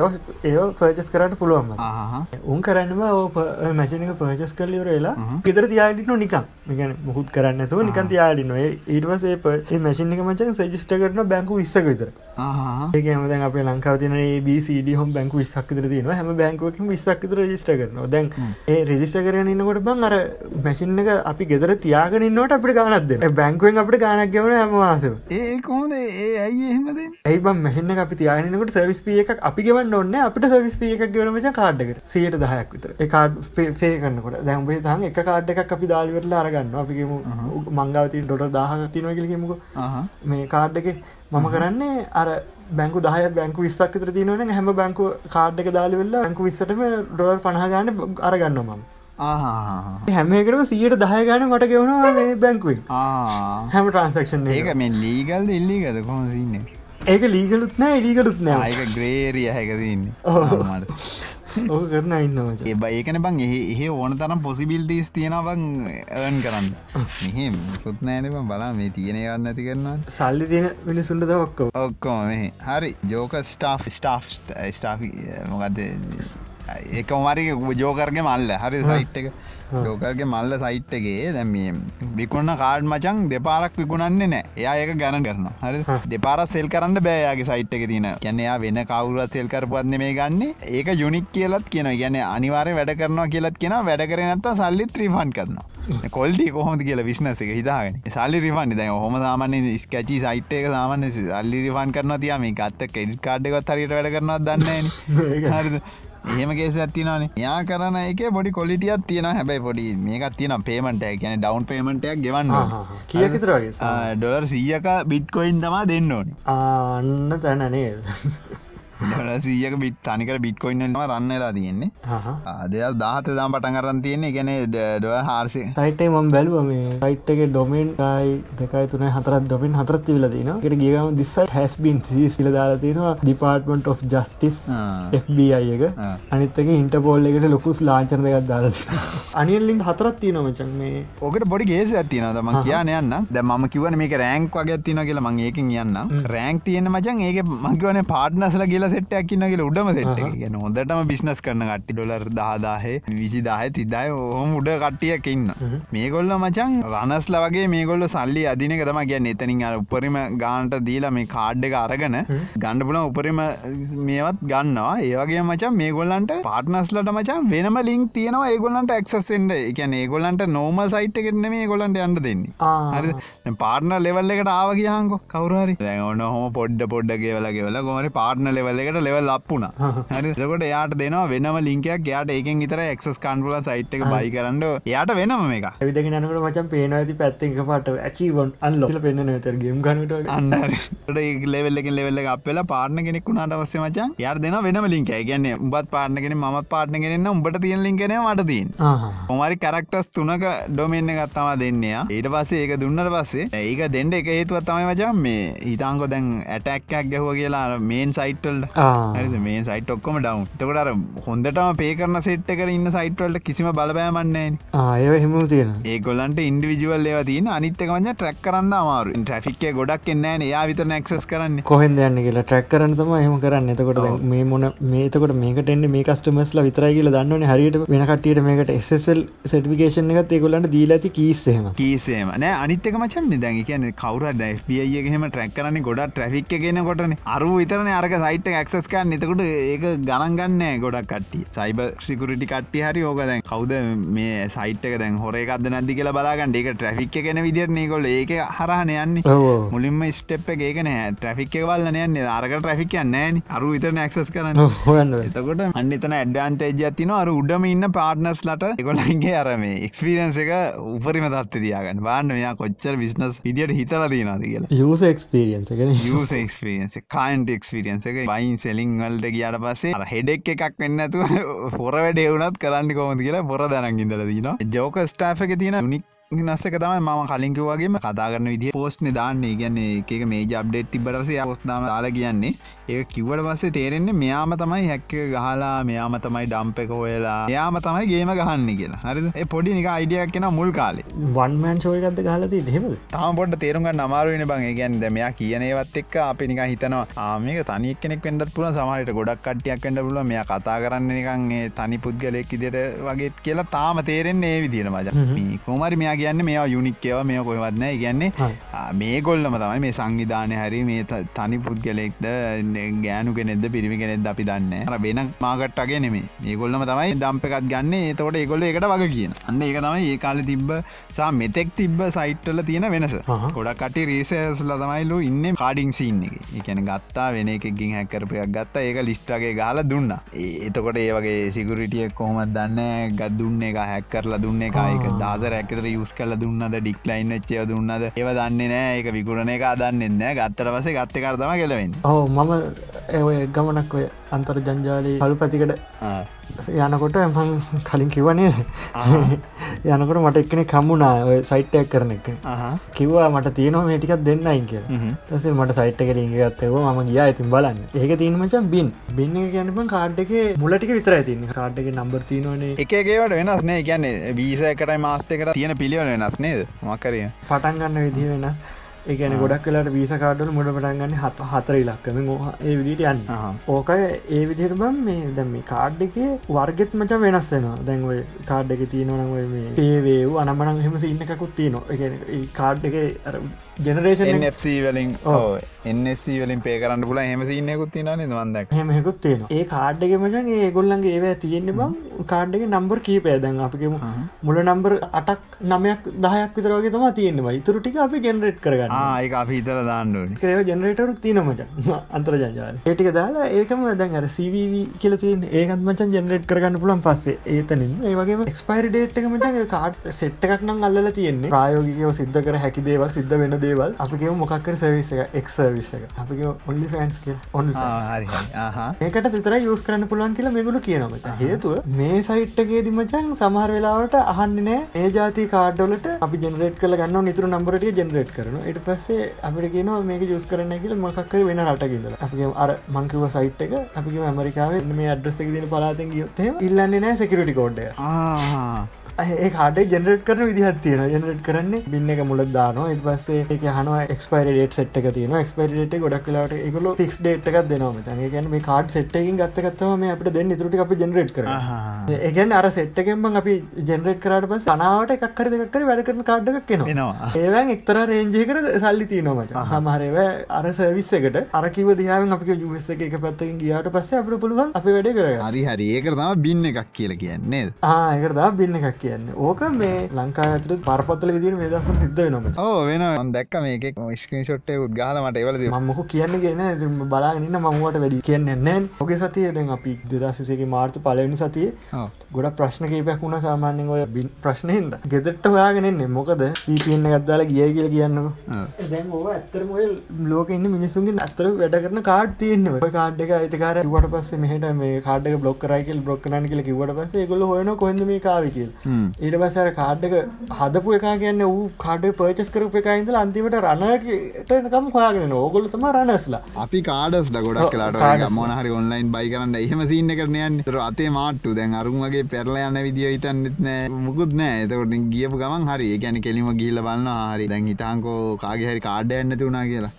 ඒ පර්ජස් කරට පුළුවන්ම. ආහ උන් කරන්නම මැසිනක පර්ජස් කරලිවර වෙලා ගෙදර තියාඩින නිකම් ගැන මුහුත් කරන්න තුව නිකන් තියාඩින ඒටවසේ ඒ මැසිනික මචන් සජිස්ට කරන බැංකු විස්සක විතර. ආහ ඒකම දැන් අපේ ලංකාව තින බCD හොම බැංකු විස්සක්තර තියෙන හැම බැංකුවකින් විස්සක්තර රජිස්ට කරන දැන් ඒ රෙජිස්ට කරන ඉන්නකොට බං අර මැසින් එක අපි ගෙදර තියාගෙනන්නට අපිට ගානත්ද බැංකුවෙන් අපට ගානක් ගෙවන හැමවාසව ඒ කොහොද ඒ ඇයි එහෙමද? ඇයි බම් මැසින්න අපි තියානකට සවිස් පිය එකක් අපි ගෙවන්න ඔන්න අපිට සවිස් පිය එකක් ගෙවනමච කාඩ්ඩකට සියට දහයක් විතර. කාඩ් ෆේ කරන්නකොට දැම්බේ තම එක කාඩ් එකක් අපි දාලිවරලා අරගන්න අපිගේම මංගවතින් ඩොට දාහක් තිනව කියලකිමුක ආහ මේ කාඩ් එක මම කරන්නේ අර බැංකු දහය බැංකු විස්සක් විතර තියනවන හැම බැංකු කාඩ් එක දාලි වෙල්ලා බැංකු විස්සටම ඩොර් පණහගන්න අරගන්න මම. ආහ හැමකටම සියට දහය ගන මට ගෙවනවා ආ හැම ට්‍රන්සක්ෂන් ඒක මෙ ලීගල්ද එල්ලිගද කොහොම සින්න ඒක ලීගලුත් නෑ ලීගලුත් නෑ. ආයක ග්‍රේරිය හැකදන්න ඕක කරන ඉන්නවච ඒ ඒකන බං එහ එහ ඕන තරම් පොසිබිල්ටස් තියෙනවන් ඒන් කරන්න. මෙහෙම පුත් නෑනම බලා මේ තියෙනයවන්න ඇති කරන්න සල්ලි තියෙන මිනිසුන්ට ඔක්කෝ ඔක්කෝ මෙහ. හරි ජෝක ස්ටා් ස්ටා් ස්ටා මොකක්ද ඒක මරි ජෝකර්ගේ මල්ල. හරි සයිට් එක. ජෝකර්ගේ මල්ල සයිට්ටගේ දැම විකුණ කාඩ් මචන් දෙපාරක් විකුණන්නේ නෑ. එයා ඒක ගැන කරන හරි දෙපාර සෙල් කරන්න බෑයාගේ සයිට් එක තින කැනයා වෙන කවුරත් සෙල් කරපුත්න මේ ගන්න. ඒක යුනික් කියලත් කියන ගැන අනිවාරය වැඩ කරනවා කියලත් කියෙන වැඩ කරනත්ත සල්ලිත් ත්‍රීෆන් කරන කොල්ඩි කොහොම කියල විශ්නස එක හිතාගෙන. සල්ලි රිෆන් දැ හොම සාමන ස්කචි සයිට් එක සාමන සල්ලි රිෆන් කරන තිය මේ ගත්ත කෙඩ් කාඩ්ඩගත් හරිට වැඩ කරනවා දන්න හරි එහෙම කේස ඇතිනනේ යා කරන එක බොඩි කොලිටියත් තියෙන හැබයි පොඩි මේකත් තියෙන පේමට ගැන ඩවන් පේමටයක් ගෙවන්න කියකිතරගේ ඩොලර් සීයක බිට්කොයින් තමා දෙන්න ඕනි. අන්න තැනනේ සීයක බිත් තනිකර බිට්කොයින්ම රන්නලා තියෙන්නේ. අදල් දාහත දම් පටන් කරන්න තියෙන්නේ. ගැන ඩ හාර්සය සයිටේ මම් බැලුව මේ සයිට්ගේ ඩොමෙන්් යි දෙකයි තුන හතරත් ඩොමින් හතරත් විල තින ට ගේම දිස්සයි හැස්බින් සිල දාලා තියෙනවා. ඩිපාර්ටමට of ජස්ටිස් FBI එක. අනිත්තක ඉන්ටපෝල් එකට ලොකුස් ලාචන දෙකත් දාලා අනිල්ලින් හතරත් තියනමචන් මේ. ඕකට බොඩි ගේස ඇතිනද ම කියන යන්න. ද ම කිවන මේක රෑංක් වගේ තින කියලා. මං ඒකින් යන්න. රෑංක් තියෙන මචන් ඒක මංකවන පාට්නසල කියලා සෙට්ටයක් කියන්න කියලා උඩම සෙට් ගැන හොඳටම බිස්නස් කරන කට්ටි ඩොලර් දාදාහේ විසි දාහ තිදාය හොම උඩ කට්ටියක් ඉන්න මේගොල්ල මචන් රනස්ල වගේ මේගොල්ල සල්ලි අදිනක තම ගැන්න එතනින් අර උපරිම ගානට දීලා මේ කාඩ් එක අරගෙන ගණ්ඩ පුලන් උපරිම මේවත් ගන්නවා. ඒවගේ මචන් මේගොල්ලන්ට පාටනස්ලට මචන් වෙනම ලින්ක් තියෙනවා. ඒගොල්ලන්ට එක්සෙන්ඩ එකන ඒගොල්ලන්ට නෝමල් සයිට් එකෙන්න මේ ගොලන්ට යන්න දෙන්නේ. පාර්න ලෙවල් එකට ආව කියහංකො කවරහරි ඔන්න හොම පොඩ්ඩ පොඩ්ඩ ගෙවල ගෙවල ගොමරි පාර්න ලෙවල් එකට ලෙවල් අපපුුණ හරිකොට යාට දෙනවා වෙනම ලින්කයක් යාට ඒකෙන් විතර එක්ස් කන්ඩුල සයිට් එක බයි කරන්න යාට වෙනම එක ඇවිදගෙන නකට මචන් පේන ඇති පැත්තක පට ඇචීවන් අන්ලොල පෙන්න්න නතර ගම් ගනට අන්නට ලෙවල්ලකින් ලෙවල්ල අපල පාර්න කෙනෙක් වුණට අවස්සේ මචන් යාර දෙන වෙනම ලින්ක ගැන්න උබත් පාර්නගෙන ම පාර්න කෙනෙන්න උඹට තියන් ලින්කන මට දීන් මොමරි කරක්ටස් තුනක ඩොමෙන්න්න ගත්තම දෙන්නයා ඊට පස්සේ ඒක දුන්නට පස්සේ ඒක දෙන්ඩ එක හේතුවත් තමයි මචන් මේ හිතාංකො දැන් ඇටැක්කක් ගැහුව කියලා මේන් සයිට්වල්ට හරි මේ සයිට ඔක්කොම ඩව් තකට හොඳටම පේකරන සෙට් එක ඉන්න සයිට්වල්ට කිසිම බලපෑමන්නේ ආය හෙම තියෙන ඒගොල්ලන්ට ඉන්ඩිවිජුවල් ඒව තින අනිත්තකවන්න ට්‍රක් කරන්න අමාරු ට්‍රෆික්කේ ගොඩක් එන්නෑ යා විතර ක්සස් කරන්න. කොහෙන් යන්න කියලා ට්‍රක් කරන්න තම එහම කරන්න. එතකොට මේ මොන මේතකොට මේකට එන්න මේ කස්ටමස්ල විතරයි කියල දන්නවන. හරියට වෙන කටියට මේකට එස්සල් සටිකේෂන් එකත් ඒගොලන්ට දීලා ඇති කීස්සේම කීසේම නෑ අනිත්තක මචන් දැන් කියන කවර ඩයිෆියගේම ට්‍රක් කරන්න ගොඩ ට්‍රෆික් ගෙන කොටන අරු විතරන අරක සයිට ක්සස් කරන්න. එතකොට ඒක ගණන්ගන්න ගොඩක් කට්ටි සයිබ සිකුරටි කට්ටි හරි ඕක දැන් කවද මේ සයිට් එක දැන් හොරේකක්ද නැදි කියලා බලාගන්න. ඒක ට්‍රෆික් කෙන විදිට නකොල ඒක හරහන යන්නේ. මුලින්ම ස්ටප් ඒකන ට්‍රෆික් වල්ල යන්නේ. අරක ට්‍රෆික් යන්නෑන අරු විතර නක්සස් කරන්න. හොයන්න එතකොට අන්නිතන ඇඩ්ඩන්ටේජ තින අර උඩම ඉන්න පාර්ටනස් ලට එකොලන්ගේ අරම එක්ස්පිරියන්ස එක උපරිම තත්ත දයාගන්න බාන්න මෙයා කොච්චර විිස්නස් විදිට හිතල දීනද කියලා. යස එක්ස්පිරියන්ස යස එක්ස්පිරියන්ස එක බයින් සෙලිං වල්ට කියට පස්සේ හෙඩෙක් එකක් වෙන්නතු හොර වැඩ එවුනත් කරන්න කොමති කියලා පොර දැනන් ඉදල දන ජෝක ස්ටාෆ එක තියෙන නික් නස්සක තමයි ම කලින්කිවගේම කතාගන්න විදි පෝස්්න දාන්නේ. ගැන්නේ එක මේ ජබ්ඩෙට් තිබරසේ අවස්ථාම දාලා කියන්නේ ඒ කිවට පස්සේ තේරෙන්නේ මෙයාම තමයි හැක්ක ගහලා මෙයාම තමයි ඩම්ප එක හොයලා යාම තමයි ගේම ගහන්න කියලා. හරි පොඩි නික අයිඩියක් කෙන මුල් කාලේ. වන්මෑන් ශෝයකක්ද ගහලති හෙම තාම පොට තේරුග නමාරුවෙන බං. ගැන් මෙයා කියනේවත් එක් අපි නික හිතනවා ආමක තනික් කෙනෙක් වෙන්ඩත් පුළ සමහට ගොඩක් කටියක් කැඩ පුල මෙයා කතා කරන්න නිකන්ගේ තනි පුද්ගලෙක් ඉදිට වගේ කියලා තාම තේරෙන්නේ ඒ විදින මජ කොමරි මෙයා කියන්න මෙයා යුනික්කව මේ කොහවත්න ගැන්නේ මේ ගොල්ලම තමයි මේ සංවිධානය හරි මේ තනි පුද්ගලෙක්ද ගෑනු කෙනෙද පිරිමි කෙනෙද අපි දන්න වෙන මාගට්ටගේ නෙමේ ඒගොල්ලම තමයි ඩම්ප එකත් ගන්න. තොට ඒගොල්ල එකට වග කියන. අන්න ඒක තමයි ඒ කාල තිබ්බ සා මෙතෙක් තිබ්බ සයිට්ටල තියෙන වෙනස. ගොඩක් කට රීසස්ල තමයිලු ඉන්න කාඩිං සින්න එක. එකන ගත්තා වෙන එකකින් හැකරපයක් ගත්තා ඒක ලිස්ටගේ ගාල දුන්න. එතකොට ඒ වගේ සිගුරිටිය කොහොමත් දන්න? ගත් දුන්න එක හැක් කරලා දුන්න එක. එක දාදර ඇකතර යුස් කල දුන්නද ඩික්ලයින් ච්චය දුන්නද? ඒව දන්නේ නෑ. එක විකුරණ එක අදන්නෙන්න ගත්තර පසේ ගත්ත කරතම කෙලවෙන්න. ඕ මම ඔය ගමනක් ඔය අන්තර් ජංජාලී හළු පැතිකට යනකොට මං කලින් කිවනේ යනකොට මට එක්කෙන කම්මුණා ඔය සයිට්ටයක් කරන එක කිව්වා මට තියෙනවා මේටිකක් දෙන්නයින් කිය තසේ මට සයිට් එක ලිංග ගත්තව ම ගියා ඇතින් බලන්න. ඒක තිීන මචන් බින් බින්න කියන්නපන් කාඩ් එක මුලටික විතර ඇතින්න කාඩ් එක නම්බර් තියනවනේ. එකගේවට වෙනස් නේ. කියන්නේ වීස එකටයි මාස්ට එකට තියෙන පිළිවල වෙනස් නේද? මකරය පටන්ගන්න විදිහ වෙනස්. ඒගැන ගොඩක් කලට වීස කාඩල මුඩ පටන්ගන්න හත් හතර ඉලක්කම ඒ විදිට යන්න. ඕක ඒ විදිර බම් මේ දැම මේ කාඩ් එක වර්ගෙත් මච වෙනස් වෙනවා. දැන්ව කාඩ් එක තියනවනව මේ පේවේව් අනමනං හෙම සින්න එකකුත් තියනවා. කාඩ් එක ජනරේෂන් වලින් එන්C වලින් පේ කරන්න පුල හෙම සින්නයකුත් තිනන වන්දක් හෙමෙකුත් තියෙන ඒ කාඩ්ඩක මචන් ඒ ගොල්ලන්ගේ ඒව තියෙන්නේ බං කාඩ්ඩක නම්බර් කීපය දැන් අපිකම මුල නම්බර් අටක් නමයක් දහයක් විතරගේ තම තියෙනවා ඉතුරටික අපි ජෙනරේට් කරගන්න. ඒ අපි හිතර දාන්නඩ කරව ජනරේටරු තියන මචන් අන්තර ජාල ඒටික දාලා ඒකම දැන් අර සවව කියල තියන් ඒකත් මචන් ජනරේට් කරගන්න පුලන් පස්සේ. ඒතනින්. ඒවගේ එක්ස්පයිර් ඩේට් එක මට කාඩ් සෙට් එකක් නම් අල්ල තියෙන්නේ. ප්‍රයෝගිකව සිද්ධ කර හැකි දේවල් සිද්ධ වෙන දේවල් අපිගේ මොකක්කර සවිස එක. එක්සර්විස එක අපික ඔල්ලි ෆෑන්ස් කිය ඔන්න ඒකට තිතර යස් කරන්න පුළුවන් කියලා මෙගුලු කියනමච හේතුව මේ සයිට්ටගේදි මචන් සමහර වෙලාවට අහන්නනෑ ඒ ජාති කාඩ්ඩොලට අපි ජනරේට කල ගන්න නිතුර නම්බරට ජනරේට් කරන එට පස්සේ අපිට කියන මේක යස් කරන්න කියල මොකක්කර වෙන රටකිදල අපි අර මංකිව සයිට් එක අපි ඇමරිකාව මේ අඩ්‍රස්සක දින පලාතෙන් ගියොත්තේ ඉල්ලන්නේ නෑ සෙකරටි කෝඩ්ඩ ඒ කාඩ ජනරට කරන විදිහත් තියෙන ජනරට කරන්නේ බින්න එක මුලත් දානවා. ඉට පස්සේ එක හනවා එක්ස්පයිරට සට් එක තියන එක්ස්පයිරට ගොඩක් කලාට එකගොල ෆික්ස් ඩේට් එකක් දෙනවා චනගැන මේ කාඩ් සට්කින් ගත්තකත්තම මේ අපට දෙන්න. තුරටි අපි ජනරට කර ඒගැන් අර සෙට්කෙන්ම අපි ජනරට කරට පස් සනාවට එකක්කර දෙකර වැඩ කරන කාඩ්ඩක් කෙනවා ඒවන් එක්තර රේජයකට සල්ලි තියනොමට හමරව අර සවිස් එකට අරකිව දිහාව අපි ජුවස එක පැත්තකින් ගියාට පස්ස අපට පුළුවන් අපි වැඩ කර හරි හරි. ඒකරතම බින්න එකක් කියල කියන්නේ ආයකරදා බින්න එකක් කියන්න. ඕක මේ ලංකා ඇතුට පරපත්තල විදිර මේ දසු සිද්ධ නොම ඕ වෙන දැක්ක මේක ස්ක්‍රී ෂොට්ටය උද්ගාලමට එවලද මක කියන්නගෙන බලාගන්න මමුවට වැඩි කියන්නන්න ඔගේ සතිය දැන් අපි දෙදශසගේ මාර්ත පලවෙනි සතිය ගොඩ ප්‍රශ්න කේපයක් වුණ සාමාන්‍යෙන් ඔය බින් ප්‍රශ්නයද ගෙදෙට්ට හොයාගෙනෙන්නේ මොකද පීපන්න ගත්දාල ගිය කියල කියන්න දැන් ඕ ඇත්තරම ලෝක ඉන්න මිනිසුන්ගේ අත්තර වැඩ කරන කාඩ් තියන්න කාඩ් එක අයිතකාර වට පස්ස මෙහට මේ කාඩ බ්ලොක් කරයිකල් බ්ලොක්කනන් කියල කිවට පස්සේ ගොල හොයන කොඳ මේ කාවිකල් ඊට පස්සර කාඩ්ඩක හදපු එක කියන්න වූ කාඩ පර්චස් කරප එකයින්ද අන්තිමට රණකටනකම් හොයාගෙන ඕගොලතම රණස්ලා අපි කාඩස්ල ගොඩක් කලාට මොනහරි ඔන්ලයින් බයි කරන්න එහෙම සින්න කරනයන් තර අතේ මාට්ටු. දැන් අරුන්ගේ පෙරල යන්න විදිිය හිතන්නෙත් නෑ. මුකුත් නෑ. එතකොට ගියපු ගමන් හරි. ගැන කෙලිම ගිල්ල බන්න හරි. දැන් හිතාංකෝ කාගේ හරි කාඩ ඇන්නති වුණා කියලා.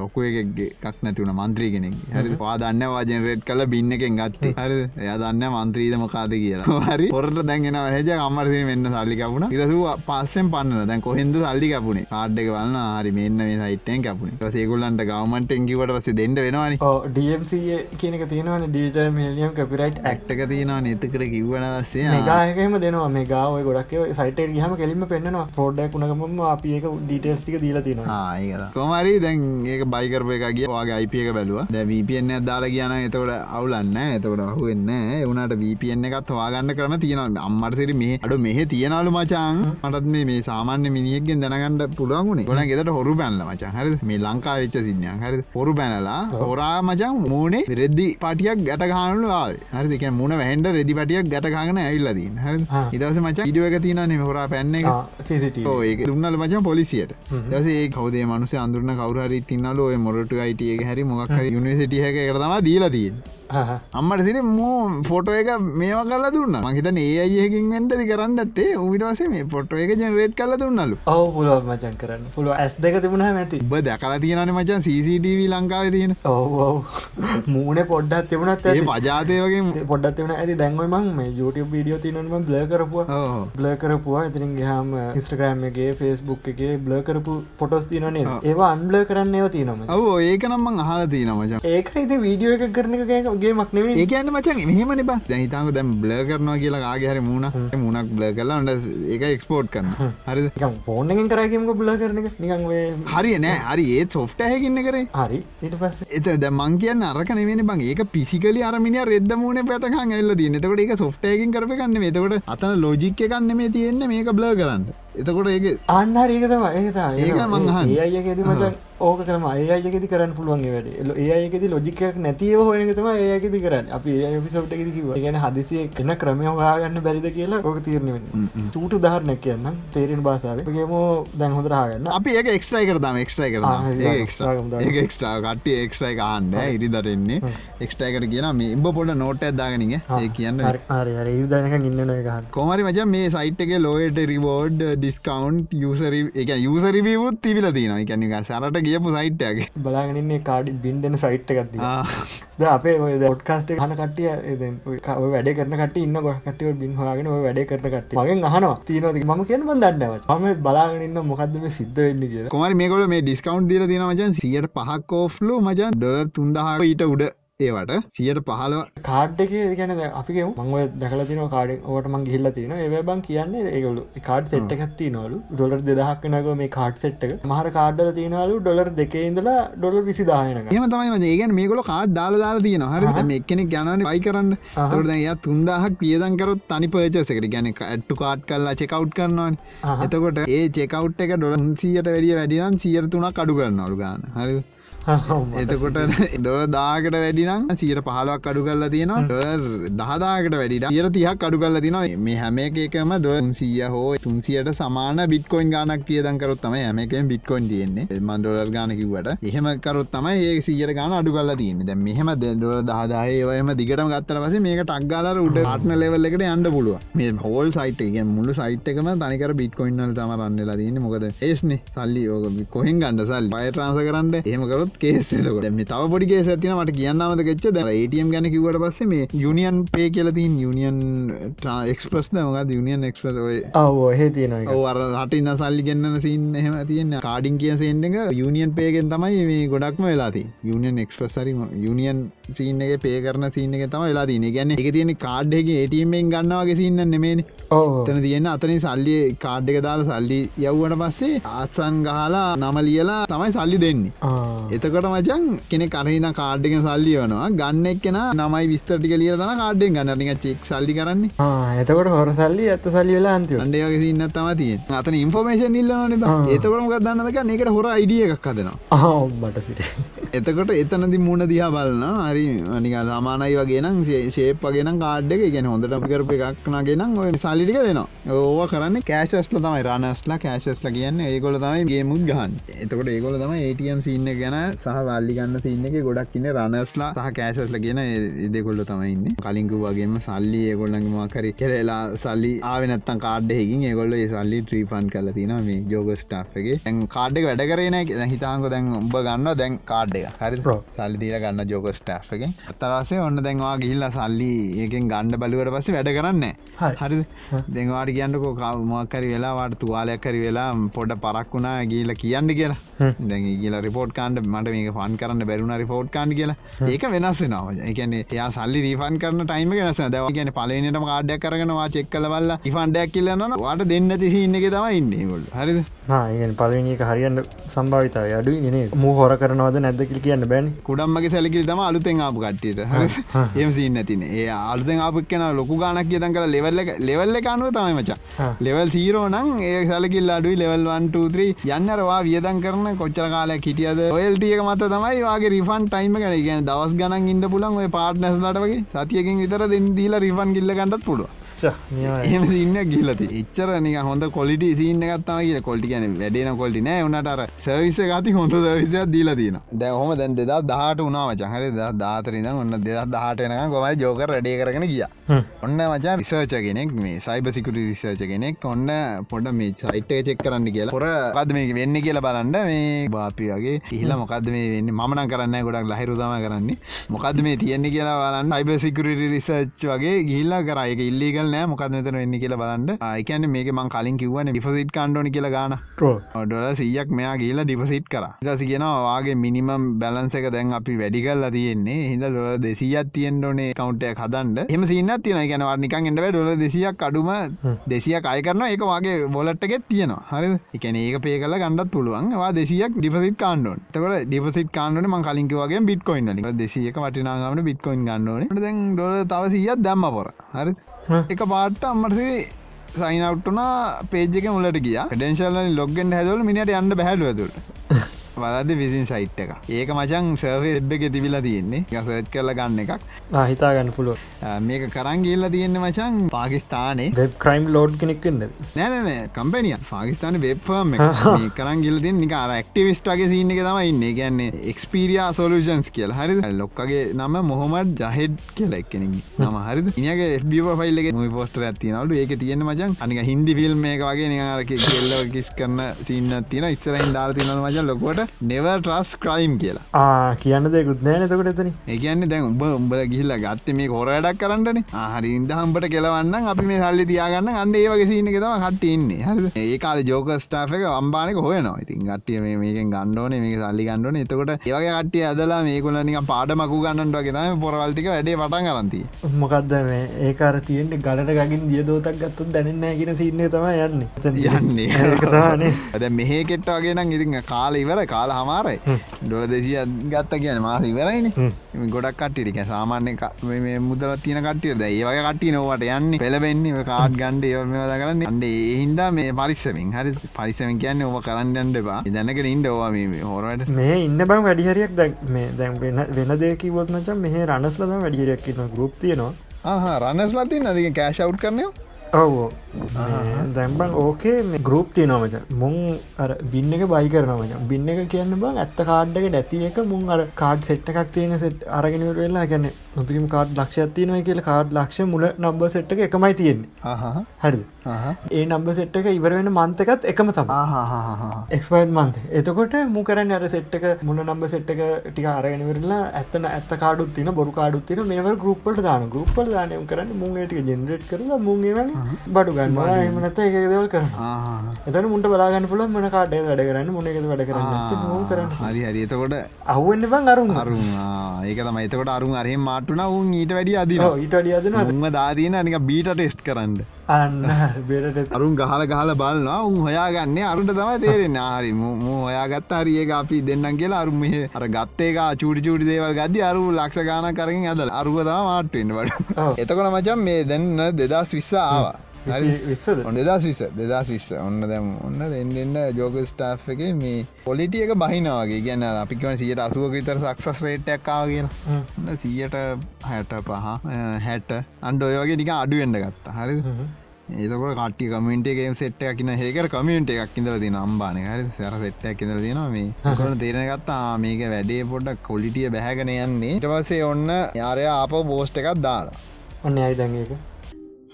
ලොකු එකක් නැතිවුණ මන්ත්‍රී කෙනෙක්. හරි පා දන්න වාජන රෙඩ් කල බින්න එකෙන් ගත්ත. හරි එය දන්න මන්ත්‍රීද මොකාද කියලා. හරි. පොරට දැන්ගෙන හජ අම්මරසින වෙන්න සල්ලි කපුණ. ඉරසු පස්සෙන් පන්න දැන් කොහෙන්ද සල්ලි කපුණේ කාඩ්ඩක වන්න හරි මෙන්න මේ සයිටෙන් කපුණ සේකුල්ලන්ට ගවමන්ට එංකිවට පස දෙන්න වෙනවානි. ඩම්C කියනක තියෙනවන. ඩීට මිලියම් කපිරයිට් ඇක්ටක තියෙනවා නතකට කිව්වන වස්සේ ගායකම දෙනවා. මේ ගාව ගොඩක් සයිට හම කෙලිම පෙන්න්නවා. ෆෝඩ්ඩක් වුණගම අපි ඒක ඩීටස්ටික දීලා තියෙනවා. කොමරි දැන් ඒක බයිකරපය එකගේ වගේ අයිපියක බැලුව. දැ වපන්න දාලා කියන එතකොට අවුලන්න එතකොට අහුවෙන්න එවනට වපන්න එකත් වාගන්න කරන තියෙන අම්මර්සිරි මේ අඩ මෙහ තියනලු මචාන් මටත් මේ මේ සාමාන්‍ය මිනිියක්ගෙන් දැනගන්නඩ පුළුවන්ගුණේ ගොන ගෙදට හොරු බැල්ල මචන් හරි මේ ලංකා වෙච්ච සින්නයන්. හරි හොරු බැනලා හොරා මචන් මූනේ රෙද්දි පටියක් ගැට ගානු හරි දෙක මුණ වැහන්ඩ රෙදි පටියක් ගැට ගාන ඇල්ලදී ආ. ඉදස මචන් ඉඩුවක තියනනේ හොරා පැන්න ඒක දුන්නල මචන් පොලිසියට. දසේ කවදේ මනුස අඳුරන කවරහරි තින්නල මොරට අයිටිය හැරි මොක් යුනිසිටිය එක කරතම දීලතියෙන් අම්මට සින මෝ ෆොටෝ එක මේවා කල දුන්න. මහිතන ඒ අයකින් වෙන්ටදි කරන්න ඇත්තේ උවිටවසේ මේ පොට්ටෝ එක ජනරේට් කල දුන්නලු. ඔව පුළුව මචන් කරන්න. පුළුව ඇස් දෙක තිබුණ ඇති. උබ දැකලා තියෙනන මචන් CCTV ලංකාව තියෙන. ඔව මූුණ පොඩ්ඩත් තිබුණත් ඒ ඇති. පජාතය වගේ පොඩ්ඩත් තිබුණ. ඇති දැන්වම මේ YouTube වීඩියෝ තිනම බ්ල කරපුවා. බ්ල කරපුවා. ඉතිරින් ගහම ඉස්ට්‍රගෑම් එකගේ ෆෙස්බුක් එකගේ බ්ල කරපු පොටස් තියනේ ඒවා අන්බ්ල කරන්න තියනම ඔව ඒක නම්මං අහල තියන මචන් ඒක ඉති වීඩියෝ එක කරන එකගේ මක්නෙවේ ඒකන්න මචන් මෙහමනි බ දැහිතාක දැම් බ්ල කරනවා කියලා ආගහර මුණ මුණක් බ්ල කරලා ට ඒක එක්ස්පෝට් කරන්න. හරි ෆෝර්නකින් කරගමක බ්ල කරන එක. නිකන් ඔය හරි නෑ. හරි ඒත් සොෆ්ට හැකින්න කරේ. හරි. එත ද මං කියන්න අරක නෙවෙන බං. ඒක පිසිකලි අරමිනිය රෙද්ද මුණ පැටකන් එල්ල දී එතකොට ඒක සොෆ්ටයකින් කරප කන්න එතකොට අතන ලෝජික්ක කන්න මේ තියෙන්නේ මේක බ්ල කරන්න එතකොට ඒක අන්න ඒක තම ඒක ඒක මං අහන්නේ. ඒ අයගෙද මචන් ඕක තම ඒ අයගෙති කරන්න පුළුවන්ගේ වැඩ. එල ඒ අයගෙති ලොජිකයක් නැතිව හොයන තම ඒයගෙති කරන්න. අපි පිසෝට් එකෙති කිව ගැන හදිසිය එන්න ක්‍රමය හොයාගන්න බැරිද කියලා ඕක තීරණවෙන්න චූට ධාරණයක් කියන්න තේරෙන භාසාාවගේම දැන් හොඳ හාගන්න අපි ඒක එක්ස්ට්‍රයි කරදාම එක්ස්ට්‍රයි. ඒ එක්ස්ට්‍රා කට්ටිය එක්ස්ට්‍රයි කාන්න ඉරිදරෙන්නේ එක්ස්ටයිකට කියන මේ ඉම්බ පොඩ නෝට ඇදාගනික ඒ කියන්න හරි හරි ඉදනක ඉන්න එකහන් කොමරි මච මේ සයිට් එක ලෝයට රිවෝඩ් ඩිස්කවන්් යසරි එක යසරිවියවුත් තිබිල තියෙන එකැනික සරට ගියපු සයිට්ටගේ බලාගෙනන්නේ කාඩි බින් දෙන සයිට් එකක්ද ද අපේ ොට්කාස්ට හන කටිය වැඩ කරන කට ඉන්න ගොකටිය බින් හගෙන ඔය වැඩ කරන කට මගෙන් අහනවා. තියනති ම කියනම දන්නව ම බලාගෙනන්න මොකක්දම සිද්ධ වෙන්න කියලා. කොමරි මේකොල මේ ඩිස්කවන්් දීල තියෙන මචන්. සියට පහක් කෝෆ්ලු මචන්. ඩර් තුන්දහා ඊට උඩ ඒවට සියට පහලව කාඩ් එක ගැන අපිගේ මංව දැකල තින කාඩ ඕට මං ගිල්ල තින ඒ බං කියන්නේ ඒගලු කාඩ් සෙට් එකත්ති නලු ඩොලර් දෙදහක් නක මේ කාඩ් සෙට් එක. මහර කාඩ්ඩල තියනලු ඩොලර් දෙකේ ඉඳලා ඩොලර් විසි දායනක එම තමයි ඒගන් මේකොල කාඩ් දාල දාලා තියෙන හරි මේ එක්කෙනෙක් ගැනන පයි කරන්න. තොරද එය තුන්දාහක් පියදන්කරත් තනි පර්චසකට ගැන ඇට්ටු කාඩ් කරලා චෙකව් කරනවාන්. ආහා. එතකොට ඒ චෙකව් එක ඩොල සියට වැඩිය වැඩිනම් සියර තුනක් අඩු කරන්නවලු ගන්න හරි එතකොට දොල දාකට වැඩිනම් සියට පහලක් අඩු කරලා තියෙනවා. ඩොලර් දහදාකට වැඩිට ඉර තියක් අඩු කරලා තින මේ හැම එකම ඩොලන් සීය හෝ තුන්සියට සමාන බිට්කොයින් ගානක් කියදකරත් තම හැමකෙන් බිට්කොයින් තියෙන්නේ. මන් ඩොලර් ගානකිවට එහෙම කරොත් තමයි ඒ සියට ගාන අඩු කරලා තියන්නේ. දැ මෙහම දෙඩොල දහදායවම දිගටම ගත්තර පස මේක ටක්ගාලර උඩ ආටන ලෙවල් එකට අන්ඩ පුළුව මේ හෝල් සයිට එක මුළු සයිට් එකම තනිකර බිට්කොයින්නල් තම රන්නලා තියන්න. මොකද ඒස්නේ සල්ලි ඕක කොහෙන් ගන්න සල් පය ට්‍රන්ස කරන්න එහෙමකරොත් කේසකොට මේ තව පොඩි කේස ඇතින මට කියන්නමද ගෙච්ච ද ඒටම් ගැන කිවට පස්සේ මේ යුනියන් පේ කියලතින් යුනියන් එක්ස්ප්‍රස් මොකද යුනියන් ඔව එහෙ තියෙන ඔවර රට ඉන්න සල්ලි ගන්න සින් එහෙම තියන්න. කාඩින් කිය සෙන්ඩ එක යුනියන් පේගෙන් තමයි මේ ගොඩක්ම වෙලාති යුනියන් එක්ස්ප්‍රසරි යුනියන් සීන එක පේ කරන සීන එක තම වෙලා තින ගැන්න එක තියෙන කාඩ්ඩගේ ඒටීමෙන් ගන්නවාගේ සින්න නෙමේනි ඕ තන තියෙන අතන සල්ලි කාඩ් එක දාලා සල්ලි යව්වට පස්සේ ආසන් ගහලා නම ලියලා තමයි සල්ලි දෙන්නේ එතකොට මචන් කෙනෙ කරහිද කාඩ්ඩක සල්ලි වනවා ගන්න එක්ෙන නමයි විස්තරටි ලිය තන කාඩ්ඩෙන් ගන්නනික චෙක් සල්ලි කරන්නේ. එතකොට හොර සල්ලි ඇත්ත සල්ලි වෙලා අන්තිව අන්ඩේවගේ ඉන්න තම තිය අතන ඉන්ෆෝමේෂන් ඉල්ලන ඒතකරම ගදන්නක එකට හොර අයිඩිය එකක් හදනවා. ආ බට සිට. එතකොට එතනදි මුණ දිහා බලන්න හරි අනික සමානයි වගේනම් ශේප්පගෙන කාඩ් එක. ගැන හොඳට අපි කරප එකක්නගෙනම් ඔය සල්ලිටික දෙනවා. ඕව කරන්න කෑශස්ල තමයි. රනස්ලා කෑශස්ල කියන්න ඒකොල තමයි ගේමුත් ගහන් එතකොට ඒකොල තම ATM සින්න ගැන සහ සල්ලි ගන්න සින්න එක ගොඩක් ඉන්න රනස්ලා සහ කෑශස්ල කියන දෙකොල්ල තමයින්න කලින්කු වගේම සල්ලි ඒගොල්ලගේ මකරි කෙරලා සල්ලි ආවනත්තන් කාඩ්ඩයකින් ඒගොල්ල සල්ලි ත්‍රීපන් කල තින මේ ජෝග ස්ටා්ගේ ඇන් කාඩ්ඩ වැඩ කරන හිතාංක දැන් උඹ ගන්න දැන් කාඩ් එක. හරි. සල්ලි දීර ගන්න ජෝග ස්ටා්ගෙන් අතරසේ ඔන්න දැන්වා ගිල්ල සල්ලි ඒකෙන් ගණ්ඩ බලුවට පස්සේ වැඩ කරන්න හරි. දෙවාට කියන්නකෝ කවමක්කරි වෙලාවාට තුවාලයක්කරි වෙලා පොඩ පරක් වුණා ගීල කියන්න කියලා. දැන් කියල රිපෝට් කාන්ඩ මට මට මේක ෆන් කරන්න බැරුණ රිපෝට් කාන්න කියලා. ඒක වෙනස් වෙනවා. එකන එයා සල්ලි රිෆන් කරන ටයිම වෙනස දව කියන පලනටම කාඩයක් කරනවා චෙක් කලවල්ල ඉෆන්ඩයක් කියලන්න වාට දෙන්න තිසි ඉන්න එක තමයි ඉන්නේ ගොල් හරිද? ඒ පලනක හරියන්න සම්භාවිතාව අඩු නේ මූ හොර කරනවද නැදකිල් කියන්න බැන. කුඩම්මගේ සැලකිල් තම අලුතෙන් ආපු කට්ටියට. එම සින්න තින ඒ අලුතෙන් ආපක් කෙන ලොකු ගානක් කියතන් කල ලෙවල්ල ලෙවල්ල කනුව තමයි මචා. ලෙවල් සීරෝ නම් ඒ සැලකිල් අඩුයි. ලෙවල් 123 යන්නරවා වියදන් කරන කොච්චර කාලයක් හිටියද ඔයල්ටියක මත තමයි වගේ රිෆන් ටයිම ගැන ගැන දවස් ගනන් ඉන්න පුලන් ඔය පාට්නස්ලට වගේ සතියකින් විතර දෙන්න දීලා රිෆන් ගිල්ල ගන්නත් පුළුව එම සින්න ගිලති එච්චර නික හොඳ කොලිට සින්න ගත්තම කිය කොල්ටි කියන වැඩේන කොල්ටි නෑ. උනටර සවිස ගති හොඳ දවිසයක් දීලා තියෙන දැහොම දැන් දෙදා දහට උනා මචහරි දාතරිද ඔන්න දෙදා දහටනක ගොමයි ජෝක රඩේ කරන ගිය. ඔන්න මචා රිසර්ච කෙනෙක් මේ සයිබ සිකුට රිසර්ච කෙනෙක් ඔන්න පොඩ මේ සයිට් චෙක් කරන්න කියලා. පොර පද මේ වෙන්න කියලා බලන්න. මේ බාපියගේ ඉහිල මොකක්ද මේ වෙන්න? මන කරන්න ගොඩක් ලහිරුදම කරන්නේ. මොකක්ද මේ තියෙන්නේ කියලා බලන්න. අයිබ සිකුරට රිසර්ච් වගේ ගිල්ලා කරයක ඉල්ලිගල් නෑ. මොකද මෙතන වෙන්න කියලා බලන්න. අයිකන්න මේක මං කලින් කිව්වන ඩිපසිට් කණ්ඩෝනි කියලා ගාන. ඩොල සියක් මෙයා කියලා ඩිපසිට් කර. ටස කියනවාගේ මිනිමම් බැලන්ස එක දැන් අපි වැඩි කල්ලා තියෙන්නේ. හිද ඩොල දෙසියත් තියෙන්ඩෝනේ කවන්ටය හදන්ට එම සින්න තියෙන ගැනවා නිකන් එඩව ඩොල දෙසියක් අඩුම දෙසියක් අය කරන එක වගේ බොලට්ටගෙත් තියෙනවා. හරි එකන ඒක පේ කල ගන්නත් පුළුවන්. වා දෙසියක් ඩිපසිට් කාන්ඩෝන් තකට ඩිපසිට කාන්ඩන ම කලින්කවගේ බිට්කොයින් ලික දෙසියක වටිනාගමට බිට්කොයින් ගන්නන. දැන් ඩොල තව සියත් දැම්ම පොර. හරි? එක පාට්ට අම්මටසේ සයිනවට්ටුනා පේජක මුලට ගිය. ඩෙන්ශල්ල ලොග්ගෙන් හැදවල මිනිට යන්න බැහලුවතුට වලද විසින් සයිට් එක ඒක මචන් සර්වේ එබ් එක තිබිලා තියෙන්නේ. සර්ච් කරල ගන්න එකක්. හිතා ගන්න පුළුව මේක කරංගිල්ල තියෙන්න මචන් පාකිස්ානේ වෙබ් ක්‍රයිම් ලෝඩ් කෙනෙක්න්න නෑනෑ කම්පනිය පාකිස්ාන වෙබ්ෆර්ම් කරංගිල තින් නික ක්ටිවිස්ටගේ සින්න එක තම ඉන්න. ගැන්නේ එක්ස්පිරියා සොලූෂන්ස් කියල. හරි ලොක්කගේ නම මොහොමත් ජහෙඩ් කියල එක්කෙන නම හරි ඉනගේ එබ ෆයිල්ලගේ මයි පෝස්ටර ඇතිනවලු ඒක තියෙන මචන් අනික හින්දි ෆිල්ම් එක වගේ නිකාරක කෙල්ල කිස් කරන සින්න තින ඉස්සරයින් දාල් තින මචන් ලොකොට නෙව ට්‍රස් ක්‍රයිම් කියලා. කියන්න දෙකුත් නෑ නතකට එතන ඒගන්න දැන් උඹ උඹල ගිහිල්ල ගත්ත මේ කොරඩක් කරන්නන. හරි ඉදහම්පට කෙලවන්න අපි මේ සල්ලි තියාගන්න අන්න ඒවගේ සින්න එකතම කට්ටඉන්නේ හ ඒ කාල ජෝක ස්ටාක අම්බානක හොයනවා. ඉතින් ගට්ටිය මේකෙන් ගණ්ඩෝන මේ සල්ලි ගණ්ඩෝන එතකොට ඒවගේ කට්ටිය අදලා මේකුලනික පාඩ මකු ගන්නට ගෙතම පොරවල්ටික වැඩේ පටන් කරන්ති මොකක්ද මේ? ඒකාර තියෙන්ට ගලට ගින් දියදෝතක් ගත්තුත් දැනන්න ගෙන සින්න තම යන්න. යන්නේ. ඇද මෙහේ කෙට්ටවාගේ නම් ඉතින් කාල ඉවර කාල හමාරයි. ඩොල දෙසිය ගත්ත කියන මාස ඉවරයින. ගොඩක් කට්ටිටික සාමාන්‍ය මුදල තියන කටිය ද ඒවගේ කට්ටිය නොවට යන්න. පෙළබෙන්නේ කාඩ් ගන්ඩ ඒවමද කරන්න අන්ඩ ඒහින්දා මේ පරිස්සමින්. හරි. පරිසමින් කියන්න ඔව කරන්න අන්ඩබා දැනකට ඉන්ඩ ඕවා මේ හොරට මේ ඉන්න බං වැඩිහරියක් දැ දැන් වෙන දෙකි බොත්නච මෙහ රනස්ලද වැඩිහරයක් කියන ගරුප් තියෙනවා. ආහ රන්නස්ලතින් අදික කෑශව් කරනයෝ ඔවෝ. දැම්බන් ඕකේ ගරුප් තියනොමච මුං අර බින්න එක බයි කරනවච බින්න එක කියන්න බං ඇත්ත කාඩ්ඩක නැති එක මුං අර කාඩ් සෙට් එකක් තියෙන සෙට් අරගෙනට වෙලා ගැන නොතිකම කාඩ් ලක්ෂ තියනව කියල කාඩ් ලක්ෂ මුල නම්බ සෙට් එක එකමයි තියෙන්නේ. හරි ඒ නම්බ සෙට් එක ඉවර වෙන මන්තකත් එකම තම එක්ස්පයිට් මන්ත එතකොට මු කරන්න අර සෙට් එක මුල නම්බ සෙට් එක ටික අරගෙනවරලා ඇත්තන ඇත්ත කාඩුත් තින බොරු කාඩුත් තින මේව ගරුප්පට දාන ගරුප්පල් දානයම් කරන්න මුන්ගේටික ජෙනරේට් කරලා මුන්ගේ බඩු ගන්න එමනත එක දෙවල් කරන එතන මුට බලාගන්න පුල මන කාඩේ වැඩ කරන්න මුණ එක වැඩ කරන්න කරන්න හරි හරි. එතකොට අවන්න බං අරුම් අරුම් ඒක තම එතකොට අරුම් අරහෙ මාටුන උන් ඊට වැඩි අදින ඊට අඩිය අදන උම දාතියන නික බීට ටෙස්ට් කරන්න. අන්න බේට අරුන් ගහල ගහල බලන්නවා උන් හොයාගන්නේ අරුන්ට තමයි තේරෙන හරි මූ හොයාගත්ත හරිඒක අපි දෙන්නම් කියලා අරුම අර ගත්තේක චුටි චුටි දේවල් ගද අරු ලක්ෂ ගාන කරෙන් ඇදල. අරුවදා මාට්ටෙන්ට බට එතකොට මචන් මේ දෙන්න දෙදස් විස්සා ආවා. ඔන්න දෙදස් විස දෙදස් විස්ස. ඔන්න දැම් ඔන්න දෙන්නන්න ජෝග ස්ටා් එක මේ පොලිටිය එක බහිනවාගේ ගැන්න අපිකවන සියට අසුවක විතර සක්සස් රේට්ටක්කාව කියන සියට හැට පහ හැට. අන්ඩ ඔය වගේ නික අඩුවෙන්ඩ ගත්තා. හරි ඒතකොට කටි කමෙන්ටේ සෙට් එකකින හේකර කමියන්ට එකක් ඉඳල තින අම්බාන හරි සර සෙට්ටක් ඉඳල තින මේ කොන තේරෙනගත්තා මේක වැඩේ පොඩ්ඩක් කොලිටිය බැහැගෙන යන්නේ ඉට පසේ ඔන්න යාරය ආප බෝස්ට එකක් දාලා ඔන්න අයිදංක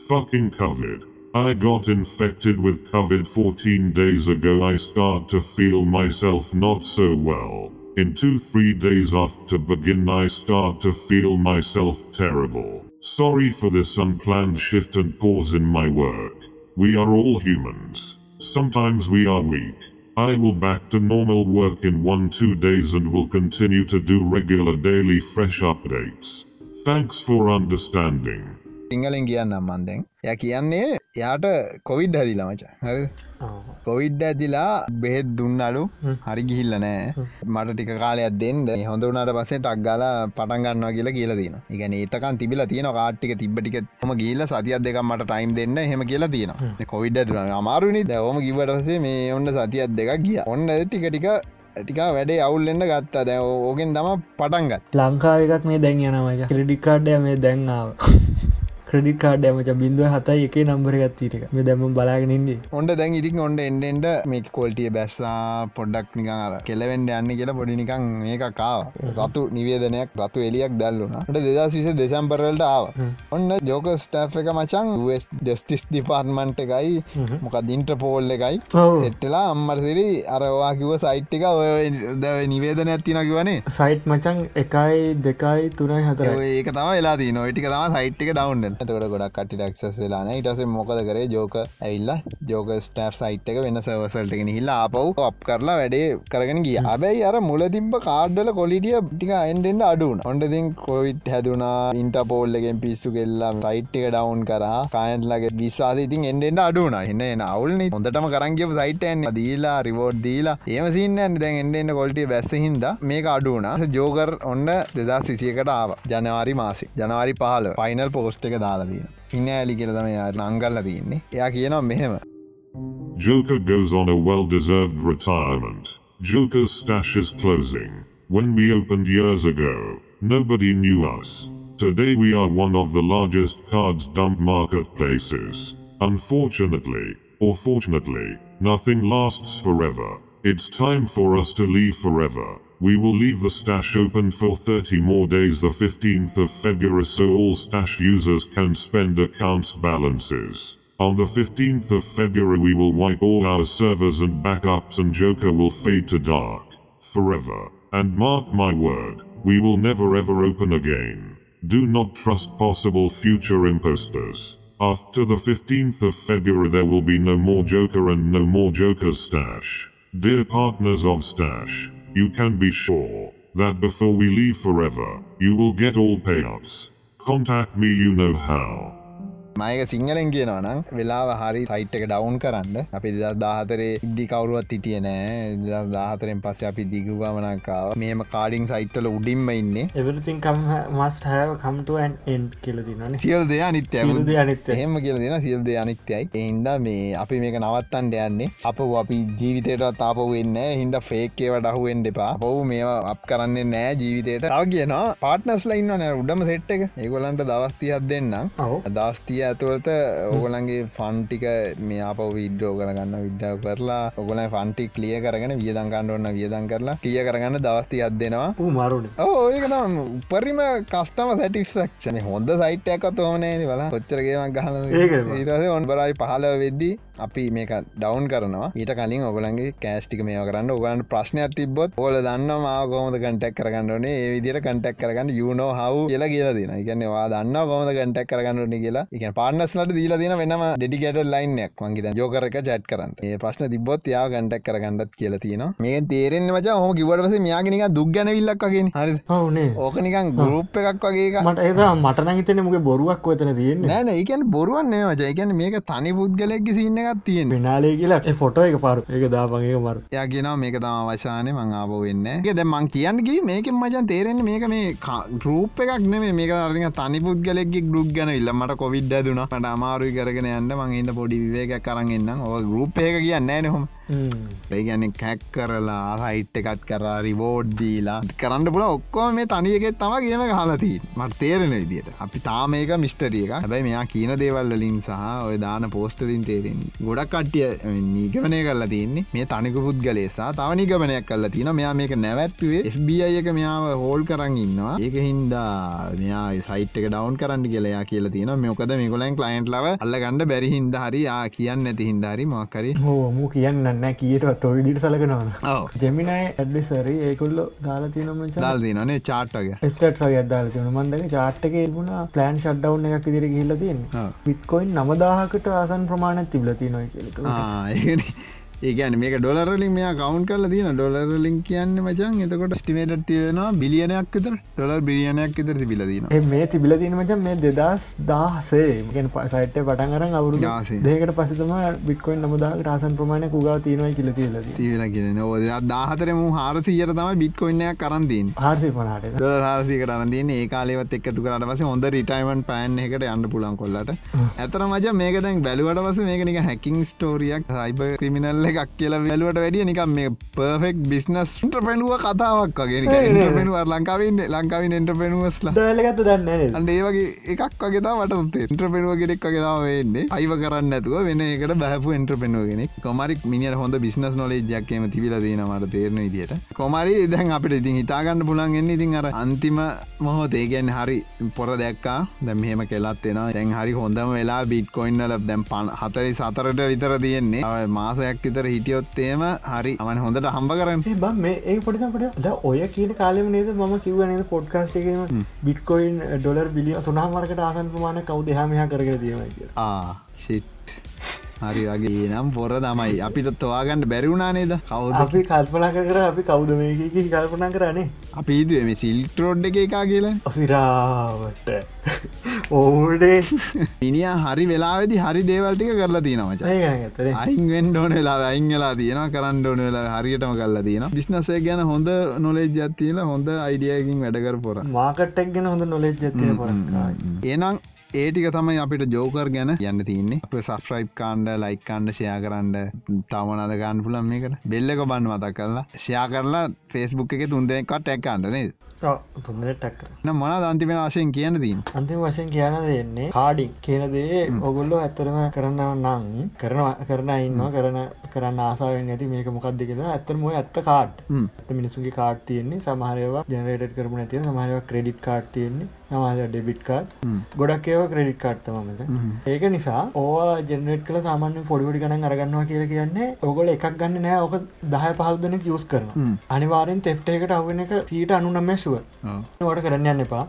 Fucking COVID. I got infected with COVID 14 days ago. I start to feel myself not so well. In 2 3 days after begin, I start to feel myself terrible. Sorry for this unplanned shift and pause in my work. We are all humans. Sometimes we are weak. I will back to normal work in one two days and will continue to do regular daily fresh updates. Thanks for understanding. සිංහලෙන් කියන්න අම්මන්දැන් ය කියන්නේ යාට කොවිඩ් හැදිලා මච. හරි කොවිඩ් ඇතිලා බෙහෙත් දුන්නලු. හරි ගිහිල්ල නෑ. මට ටික කාලයක් දෙන්න. හොඳ වනට පසේ ටක්ගලා පටන්ගන්නවා කියලා කියලා තින එකන ඒතකන් තිබිල තියෙන කාට්ටික තිබ්බටික ම ගිල්ල සතියක් දෙක මට ටයිම් දෙන්න හෙම. කියලා තියෙන කොවිඩ් ඇතුන අමාරුනි දවම කිවට පසේ මේ ඔන්න සතියක් දෙකක් ගිය. ඔන්න ටික ටික ටික වැඩේ අවුල්ලෙන්ට ගත්තා. දැ ඕගෙන් තම පටන්ගත් ලංකාවකත් මේ දැන් යනමජ ක්‍රඩිකාඩ්ඩය මේ දැන්ආාව ක්‍රඩි කාඩ මච බින්දුව හතයි එක නම්බර ගත්තීරක මේ දැම බලාගෙනන්නේ ඔොන්ට දැන් ඉතින් ඔොන්ඩ එන්ඩෙන්ට මේ කොල්ටිය බැස්සා පොඩ්ඩක් නිකර කෙලවෙන්ඩ යන්න කියලා පොඩි නිකං මේක කාව රතු නිවේදනයක් රතු එලියක් දැල්ලුනට දෙදා සිස දෙසම්පරල්ට ආව. ඔන්න ජෝක ස්ටා් එක මචන් ඩෙස්ටිස් ඩිපාර්ට්මන්ට් එකයි මොක දින්ට පෝල් එකයි. සෙට්ටලා අම්මරසිරි අරවා කිව සයිට් එක ඔය නිවේදන ඇත්තින කිවනේ සයිට් මචන් එකයි දෙකයි තුනයි හතර ඒක තම වෙලා දී නොටික තම සයිට් එක ඩවන්් තකට ගොඩක් කටි ක්සස් වෙලාන ඉටස මොකද කරේ? ජෝක ඇල්ල ජෝක ස්ටප් සයිට් එක වෙන සවසල්ටගෙන හිල්ලා අපව් අප් කරලා වැඩේ කරගෙන ගිය. අබැයි අර මුල තිබ කාඩ්ඩල කොලිටිය ටික එන්ඩෙන්ට අඩුන ඔොන්ටතින් කොවිට් හැදුනා ඉන්ට පෝල්ලගෙන් පිස්සු කෙල්ලා සයිට් එක ඩවන්් කර. කායන්ලගේ විශවාස ඉතින් එන්ඩෙන්ට අඩුන එන්න අවුල්න හොඳටම කරන්ගේ සයිටන් දීලා රිවෝඩ් දීලා. ඒමසින්න දැන් එන්ඩෙන්ට කොල්ටිය බැස්ස හින්ද මේක අඩුන ජෝකර් ඔන්න දෙදා සිසියකට ආව. ජනවාරි මාසි. ජනවාරි පහල පයිනල් පෝස්ට් එක දාලා තියෙන ඉන්න ඇලි කියලතම යාට නංගල්ල තියන්නේ එයා කියනවා මෙහෙම Joker goes on a well deserved retirement. Joker's stash is closing. When we opened years ago, nobody knew us. Today we are one of the largest cards dump marketplaces. Unfortunately, or fortunately, nothing lasts forever. It's time for us to leave forever. We will leave the stash open for 30 more days the 15th of February so all stash users can spend accounts balances. On the 15th of February we will wipe all our servers and backups and Joker will fade to dark. Forever. And mark my word, we will never ever open again. Do not trust possible future imposters. After the 15th of February there will be no more Joker and no more Joker's stash. Dear partners of Stash, you can be sure that before we leave forever, you will get all payouts. Contact me you know how. මයක සිංහලෙන් කියනවනම් වෙලා හරි සයිට් එක ඩවන්් කරන්න. අපි දෙදස් දාහතරේ ඉදදි කවරුවත් හිටිය නෑ. දස් දාහතරෙන් පස්ස අපි දිගුගමනකාව මේම කාඩිං සයිට්ටල උඩින්ම ඉන්න. එවරිතින් මස්ට හැව කම්ටුවන් එන් කියල දිනන සියල් දෙය අනිත්‍ය අනිත්‍ය. එහෙම කියල දෙන සියල් දෙය අනිත්‍යයි. එහින්ද මේ අපි මේක නවත්තන්ට යන්නේ. අප අපි ජීවිතයට තාප වෙන්න හින්ද ෆේක්කේව ඩහුවෙන් දෙපා පව් මේවා අප කරන්න නෑ ජීවිතයට තාව කියනවා පාට්නස් ලයින්න නෑ උඩම සෙට් එක. ඒගොලන්ට දවස්තියක් දෙන්නම්. දස්තිය ඇතුවලත ඕගලන්ගේ ෆන්ටික මේ අප විඩ්‍රෝ කරගන්න විඩ්ඩ කරලා ඔගල ෆන්ටි කලිය කරගෙන වියදංකන්න ඔන්න වියදන් කරලා කිය කරගන්න දවස්ති අත් දෙෙනවා. මරුණ ඒකනම් උපරිම කස්ටම සැටික්ෂක්ෂන හොඳ සයිට්යකත් ඕනේ වල කොච්චරගේමක් ඒකම. ගහන ඊරස ඔන් බරයි පහල වෙද්දී අපි මේක ඩවන් කරනවා. ඊට කලින් ඔගලන්ගේ කෑස්ටික මේ කරන්න ඔගලන් ප්‍රශ්නයක් තිබොත් ඕල දන්න මාගෝමද කටක් කරගන්නනේ ඒ විදිර කටක් කරගන්න යුනෝ හව කියලා කියලා දෙන එකන්නවා දන්න ගොමද කටක් කරගන්නන කියලා. එක පාන්නස්ලට දීලා දින වෙනම ඩෙඩිකට ලයින්යක් මංගේ ජෝකරක චට් කරන්න. ඒ ප්‍රශ්න තිබොත් යා ගටක් කරගන්නත් කියලා තියෙන මේ තේරෙන් මච හෝ කිවටස මයාගෙනක දුක් ගැනවිල්ලක්ගේ හරි ඔවුනේ ඕක නිකන් ගරුප් එකක් වගේ මට ඒ මටන හිතන මුගේ බොරුවක් ඔතන තියෙන්නේ. නෑන ඒකන් බොරුවන්නේ මචයකන මේක තනි පුද්ගලෙක් සින්න එකක් තියෙන පිනාලේ කියලා ෆොටෝ එක පාරු. ඒක දාපගේ මරු. යා කියෙන මේක තම වශානය මං ආප වෙන්න ද මං කියන්නගේ මේක මචන් තේරෙන මේක මේ රූප එකක් නේ මේක අරදික තනි පුද්ගලෙක් ගරුප් ගැන ඉල්ලමට කොවිඩ් දුන ට අමාරුයි කරගෙන යන්න. මංහිද පොඩි විවේක කරන්ගන්න ඔ ගරුප් එක කියන්න නහොම ඒගැන කැක් කරලා හයිට් එකත් කරා රිවෝඩ් දීලා. කරන්න පුල ඔක්කෝ මේ තනියගෙත් තම කියම හලති මට තේරෙන විදිට අපි තාමේක මිස්ටරියක හැබයි මෙයා කියන දේවල් ලින් සහ ඔය දාන පෝස්ටලින් තේරෙන් ගොඩක් කට්ටිය නීගමනය කරලා තින්නේ මේ තනික පුද්ගලේසා තව නිගමනයක් කල්ලා තින මෙයා මේක නැවැත්වේ FBI එක මෙයාව හෝල් කරන්න ඉන්නවා. ඒක හින්දා මෙයා සයිට් එක ඩවන් කරන්න කියලයා කියලා තියෙන මොකද මේකොලන් කලයින්ට් ලව අල්ල ගණඩ බැරි හින්ද හරි යා කියන්න ඇති හින්දාරි මොක්කරි හෝ මු කියන්න කීටවත් ඔවිදිට සලකනවන ඔව. ජෙමිනයි ඇඩ්ලිසරි ඒකුල්ලො දාලා තියනම දල් දිනනේ චාට්ටගේ ස්ටට සගේ අදාල තියන මන්දක චාට්ක එබුණ ප්ලෑන් ෂඩ්ඩව් එකක් දිරි හිල්ල තියෙන් ඔව්. පිට්කොයින් නමදාහකට ආසන් ප්‍රමාණත් තිබලති නොයි ඒන ඒගැන මේක ඩොලරලින් මේ කවන්් කරල තින ඩොලරලින් කියන්න මචන් එතකොට ස්ටිමේට තියෙනවා බිලියනයක් විතර ඩොලර් බිලියනයක් විතර තිබිලදීන මේ තිබිල තින මචන් මේ දෙදස් දාසේ ගෙන් පසයිට්ට පටන් අරන් අවුරු. දෙකට පසතම බික්කොයින් නමුදා රාසන් ප්‍රමාණය කුගා තියෙනවයි කියල කියලද තිවෙන කියෙන ෝද දාහතරම හාරසියට තම බිට්කොයින්නයක් කරන්දීන් හාර්සි පනාට රාසිකට අරදන්න ඒ කාලෙවත් එක්කතු කරට පස හොඳ රිටයිමන් පෑන් එකට අන්න පුලන් කොල්ලට. ඇතර මජ මේක දැන් බැලුවට පස මේකනික හැකින් ස්ටෝරියක් සයිබ ක්‍රමිනල්ල එකක් කියලා වැලුවට වැඩිය නිකම් මේ පර්ෆෙක් බිස්නස්ට පෙනුව කතාවක් වගේ. පෙනුව ලංකාවන්න ලංකාවින් එන්ට පෙනුවස්ලා දලගත්ත දන්න අන්ඩ ඒ වගේ එකක් වගේ වට එන්ට පෙනුව ගෙනෙක් වගේතාව වෙන්නේ. අයිව කරන්න ඇතුව වෙන එකට බැහපු එන්ට පෙනුවගෙන කොමරි මිනිට හොඳ බිස්නස් නොලේජයක්කම තිබිල දීනමට තේරන විදිට කොමරි දැන් අපිට ඉතින් හිතාගන්න පුලන්ගෙන් ඉතින් අර අන්තිම මොහොතේ. ගැන් හරි පොර දැක්කා. දැම් මෙහෙම කෙලත් වෙන දැන් හරි හොඳම වෙලා බිට්කොයින්නල දැම් පන් හතරි සතරට විතර තියෙන්නේ. මාසයක් විතර හිටියොත්තේම හරි අමන් හොඳට හම්බ කරන්න. බ මේ ඒ පොටිකට ඔය කියන කාලෙම නේද ම කිව නේද පොඩ්කාස්ට එකම බිට්කොයින් ඩොලර් බිලිය තුනහමරකට ආසන් ප්‍රමාණ කව් දෙහමහ කරගෙන දීමයි කිය ආසිට් හරි වගේ නම් පොර තමයි. අපිට තවාගන්න බැරිවුණා නේද? කවුද අපි කල්පනා කර අපි කවුද මේක කල්පනා කරන්නේ? අපි ඉදුවම සිල්ටරෝඩ් එක එකා කියලා. ඔසිරාවට. ඕඩේ මිනිිය හරි වෙලාවෙදි හරි දේවල්ටික කරලා තියෙනවච ඒගතර අයින්ෙන් ඩෝන වෙලා අයිංගලා තියෙන කරන්න ඕන වෙලා හරියටම කල්ලා තියෙන බිස්නසේ ගැන හොඳ නොලෙජ් ජත්තිල හොඳ අයිඩියකින් වැඩකර පොර මාකට්ටක් ගැන හොඳ නොලෙජ් ඇතින පොරක්කා ඒනම් ඒටික තමයි අපිට ජෝකර් ගැන යන්න තින්නේ අප සස්්‍රයිප් කාන්ඩ ලයික් කාන්ඩ ෂයා කරන්න. තවනද ගන්න පුලන් මේකට. බෙල්ලක බන්න මතක් කරලා. ෂයා කරලා ෆෙස්බුක් එක තුන්දෙනෙක්කට ඇක්කාන්ඩ නේද? තුන්දර ටක්කර මොන දන්තිමෙන වශයෙන් කියන දීන් අන්තිම වශයෙන් කියන දෙන්නේ කාඩික් කියන දේ ඔගොල්ලෝ ඇත්තරම කරන්නව නම් කරනවා කරන ඉන්න කරන කරන්න ආසාාවෙන් ඇති මේක මොකක්ද කියලා. ඇත්තම ඇත්ත කාඩ් ඇත මිනිසුගේ කාඩ් තියෙන්නේ. සමහරවා ජනරේට කරම ඇතිය සමහරව ක්‍රඩිට් කාඩ් තියෙන්නේ නමාද ඩෙබිට් කාඩ්? ගොඩක් ඒව ක්‍රඩිට් කාඩ් තමමද ඒක නිසා ඕ ජනරේට් කල සාමාන්‍ය පොඩිඩි ගන අරගන්නවා කියල කියන්නේ ඔගොල එකක් ගන්න නෑ ඕක දහය පහල්දනෙක් යස් කරන අනිවාරෙන් තෙප්ටේකට අවන එක සීට අනුනම්මැශුව වට කරන්න යන්න එපා.